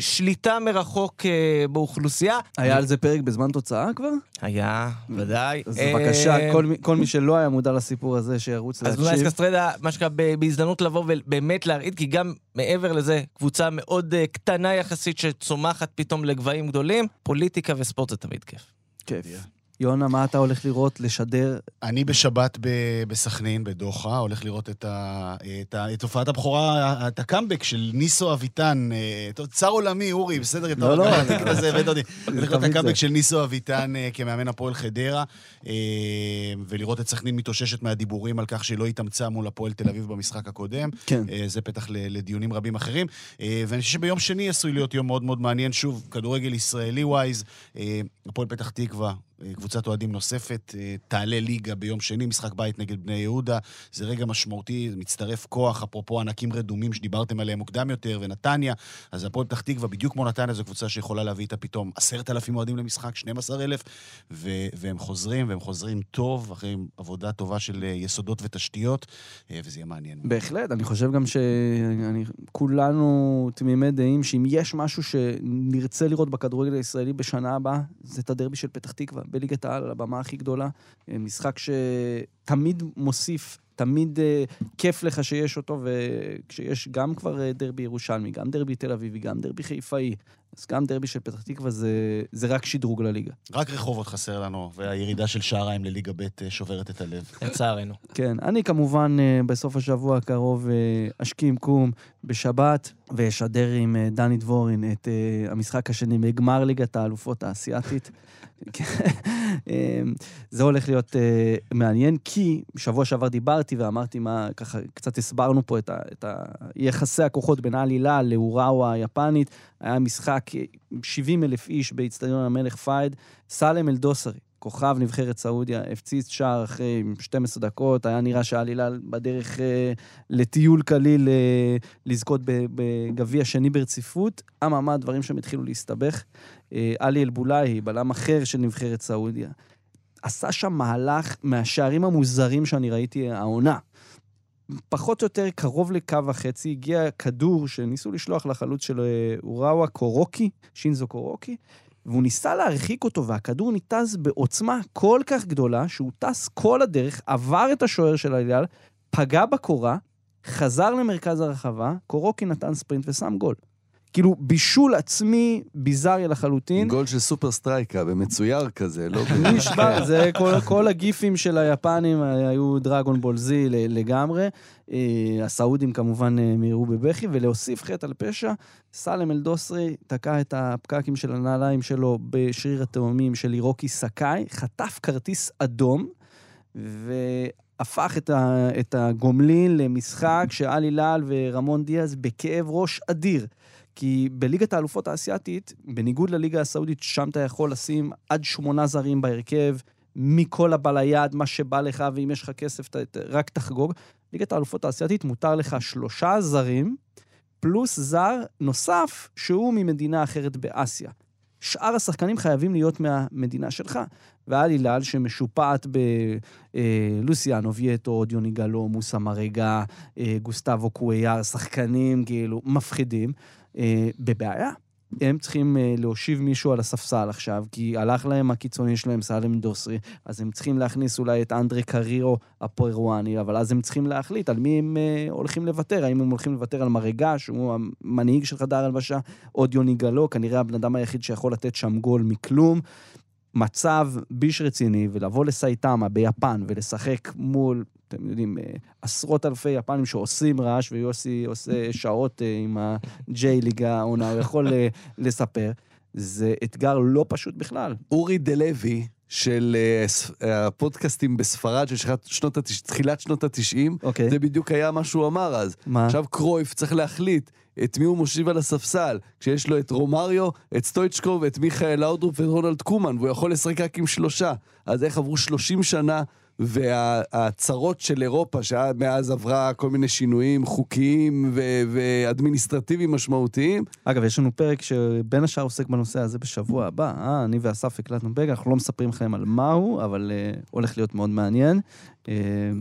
Speaker 5: שליטה מרחוק אה, באוכלוסייה.
Speaker 4: היה על זה פרק בזמן תוצאה כבר?
Speaker 5: היה, ודאי.
Speaker 4: אז
Speaker 5: אה,
Speaker 4: בבקשה, כל מי- כל מי שלא היה מודע לסיפור הזה, שירוץ
Speaker 5: אז אולי
Speaker 4: להקשיב.
Speaker 5: קסטרדה, מה שנקרא, ב- בהזדמנות לבוא ובאמת להרעיד, כי גם מעבר לזה, קבוצה מאוד אה, קטנה יחסית שצומחת פתאום לגבהים גדולים, פוליטיקה וספורט זה תמיד כיף.
Speaker 4: כיף. יונה, מה אתה הולך לראות, לשדר?
Speaker 7: אני בשבת ב- בסכנין, בדוחה, הולך לראות את, ה, את, ה, את הופעת הבכורה, את הקאמבק של ניסו אביטן. אה, צר עולמי, אורי, בסדר? אתה
Speaker 4: לא, לא,
Speaker 7: אתה ה ticket הזה הבאת אותי. הולך לראות את הקאמבק
Speaker 4: זה.
Speaker 7: של ניסו אביטן אה, כמאמן הפועל חדרה, אה, ולראות את סכנין מתאוששת מהדיבורים על כך שלא התאמצה מול הפועל תל אביב במשחק הקודם.
Speaker 4: כן.
Speaker 7: זה פתח לדיונים רבים אחרים. ואני חושב שביום שני עשוי להיות יום מאוד מאוד מעניין. שוב, כדורגל ישראלי wise, אה, הפועל פתח תקווה, קבוצת אוהדים נוספת, אה, תעלה ליגה ביום שני, משחק בית נגד בני יהודה. זה רגע משמעותי, מצטרף כוח, אפרופו ענקים רדומים שדיברתם עליהם מוקדם יותר, ונתניה. אז הפועל פתח תקווה, בדיוק כמו נתניה, זו קבוצה שיכולה להביא איתה פתאום עשרת אלפים אוהדים למשחק, 12,000, ו- והם חוזרים, והם חוזרים טוב, אחרי עבודה טובה של אה, יסודות ותשתיות, אה, וזה יהיה מעניין.
Speaker 4: בהחלט, אני חושב גם שכולנו תמימי דעים שאם יש משהו שנרצה לראות בכדורגל הישראלי בשנה הבאה, זה את הדרבי של פתח תקווה, בליגת העל, על הבמה הכי גדולה. אה, משחק שתמיד מוסיף, תמיד אה, כיף לך שיש אותו, וכשיש גם כבר אה, דרבי ירושלמי, גם דרבי תל אביבי, גם דרבי חיפאי, אז גם דרבי של פתח תקווה זה, זה רק שדרוג לליגה.
Speaker 7: רק רחובות חסר לנו, והירידה של שעריים לליגה ב' אה, שוברת את הלב.
Speaker 5: לצערנו.
Speaker 4: כן, אני כמובן אה, בסוף השבוע הקרוב אה, אשכים קום בשבת ואשדר עם דני דבורין את המשחק השני בגמר ליגת האלופות האסייתית. אה, זה הולך להיות מעניין, כי בשבוע שעבר דיברתי ואמרתי מה, ככה קצת הסברנו פה את, ה, את ה, יחסי הכוחות בין אל הילל לאוראווה היפנית. היה משחק אה, 70 אלף איש באיצטדיון המלך פייד. סאלם אלדוסרי, כוכב נבחרת סעודיה, הפציץ שער אחרי 12 דקות, היה נראה הילל בדרך אה, לטיול קליל אה, לזכות בגביע שני ברציפות. אממה, הדברים שם התחילו להסתבך. אה, עלי אלבולאי, בלם אחר של נבחרת סעודיה. עשה שם מהלך מהשערים המוזרים שאני ראיתי העונה. פחות או יותר קרוב לקו החצי, הגיע כדור שניסו לשלוח לחלוץ של אה, אוראווה קורוקי, שינזו קורוקי, והוא ניסה להרחיק אותו, והכדור ניתז בעוצמה כל כך גדולה, שהוא טס כל הדרך, עבר את השוער של אליאל, פגע בקורה, חזר למרכז הרחבה, קורוקי נתן ספרינט ושם גול. כאילו, בישול עצמי ביזארי לחלוטין.
Speaker 6: גול של סופר סטרייקה, במצויר כזה, לא...
Speaker 4: נשבע, זה כל, כל הגיפים של היפנים היו דרגון בול זי לגמרי. אה, הסעודים כמובן אה, מהירו בבכי, ולהוסיף חטא על פשע, סאלם אל-דוסרי תקע את הפקקים של הנעליים שלו בשריר התאומים של הירוקי סקאי, חטף כרטיס אדום, והפך את, ה, את הגומלין למשחק שאלי הילאל ורמון דיאז בכאב ראש אדיר. כי בליגת האלופות האסייתית, בניגוד לליגה הסעודית, שם אתה יכול לשים עד שמונה זרים בהרכב, מכל הבא ליד, מה שבא לך, ואם יש לך כסף, ת, ת, רק תחגוג. ליגת האלופות האסייתית מותר לך שלושה זרים, פלוס זר נוסף שהוא ממדינה אחרת באסיה. שאר השחקנים חייבים להיות מהמדינה שלך. ועל הילל שמשופעת בלוסיאנו וייטו, דיוני גלו, מוסא מרגה, אה, גוסטבו קוויאר, שחקנים כאילו מפחידים. אה, בבעיה. הם צריכים אה, להושיב מישהו על הספסל עכשיו, כי הלך להם הקיצוני שלהם, סאלם דוסרי, אז הם צריכים להכניס אולי את אנדרי קרירו הפרואני, אבל אז הם צריכים להחליט על מי הם אה, הולכים לוותר, האם הם הולכים לוותר על מרגע, שהוא המנהיג של חדר הלבשה, או דיוני גלו, כנראה הבן אדם היחיד שיכול לתת שם גול מכלום. מצב ביש רציני, ולבוא לסייטמה ביפן ולשחק מול אתם יודעים, אה, עשרות אלפי יפנים שעושים רעש, ויוסי עושה שעות אה, עם הג'יי ליגה העונה, הוא יכול אה, לספר. זה אתגר לא פשוט בכלל.
Speaker 6: אורי דלוי, של הפודקאסטים בספרד של שנות התש... תחילת שנות התשעים, okay.
Speaker 4: אוקיי.
Speaker 6: זה בדיוק היה מה שהוא אמר אז.
Speaker 4: מה?
Speaker 6: עכשיו קרויף צריך להחליט את מי הוא מושיב על הספסל, כשיש לו את רומריו, את סטויצ'קו ואת מיכאל לאודרופ ואת רונלד קומן, והוא יכול לשחק רק עם שלושה. אז איך עברו 30 שנה והצרות של אירופה, שמאז עברה כל מיני שינויים חוקיים ו- ואדמיניסטרטיביים משמעותיים.
Speaker 4: אגב, יש לנו פרק שבין השאר עוסק בנושא הזה בשבוע הבא. אה, אני ואסף הקלטנו פרק, אנחנו לא מספרים לכם על מהו, אבל uh, הולך להיות מאוד מעניין. Uh,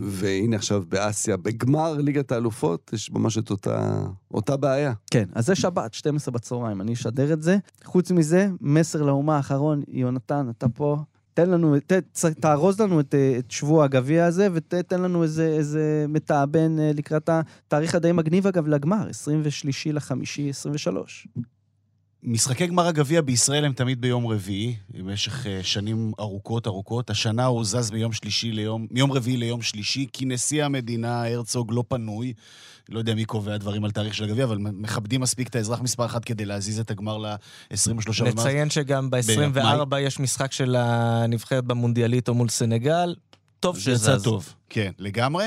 Speaker 6: והנה עכשיו באסיה, בגמר ליגת האלופות, יש ממש את אותה, אותה בעיה.
Speaker 4: כן, אז זה שבת, 12 בצהריים, אני אשדר את זה. חוץ מזה, מסר לאומה האחרון, יונתן, אתה פה. תן לנו, ת, תארוז לנו את, את שבוע הגביע הזה, ותתן לנו איזה, איזה מתאבן אה, לקראת התאריך הדי מגניב, אגב, לגמר, 23 לחמישי 23.
Speaker 7: משחקי גמר הגביע בישראל הם תמיד ביום רביעי, במשך אה, שנים ארוכות ארוכות. השנה הוא זז מיום שלישי ליום, מיום רביעי ליום שלישי, כי נשיא המדינה, הרצוג, לא פנוי. לא יודע מי קובע דברים על תאריך של הגביע, אבל מכבדים מספיק את האזרח מספר אחת כדי להזיז את הגמר ל-23
Speaker 5: נציין שגם ב-24 יש משחק של הנבחרת במונדיאליטו מול סנגל. טוב שזז.
Speaker 7: יצא טוב, כן, לגמרי.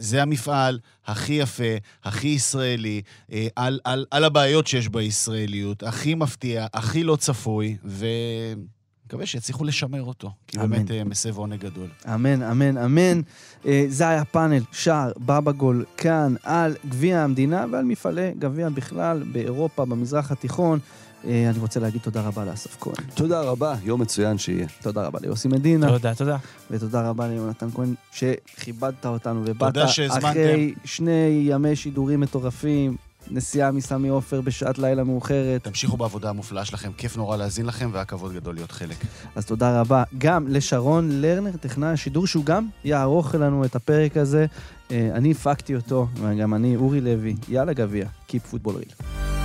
Speaker 7: זה המפעל הכי יפה, הכי ישראלי, אה, על, על, על הבעיות שיש בישראליות, הכי מפתיע, הכי לא צפוי, ו... מקווה שיצליחו לשמר אותו, כי אמן. באמת אה, מסב עונג גדול.
Speaker 4: אמן, אמן, אמן. אה, זה היה פאנל, שער, בבא גול, כאן, על גביע המדינה ועל מפעלי גביע בכלל, באירופה, במזרח התיכון. אה, אני רוצה להגיד תודה רבה לאסף כהן.
Speaker 6: תודה רבה, יום מצוין שיהיה.
Speaker 4: תודה רבה ליוסי מדינה.
Speaker 5: תודה, תודה.
Speaker 4: ותודה רבה ליונתן כהן, שכיבדת אותנו ובאת אחרי שני ימי שידורים מטורפים. נסיעה מסמי עופר בשעת לילה מאוחרת.
Speaker 7: תמשיכו בעבודה המופלאה שלכם, כיף נורא להאזין לכם, והיה כבוד גדול להיות חלק.
Speaker 4: אז תודה רבה גם לשרון לרנר, טכנאי השידור, שהוא גם יערוך לנו את הפרק הזה. אה, אני הפקתי אותו, וגם אני, אורי לוי, יאללה גביע, Keep Football Real.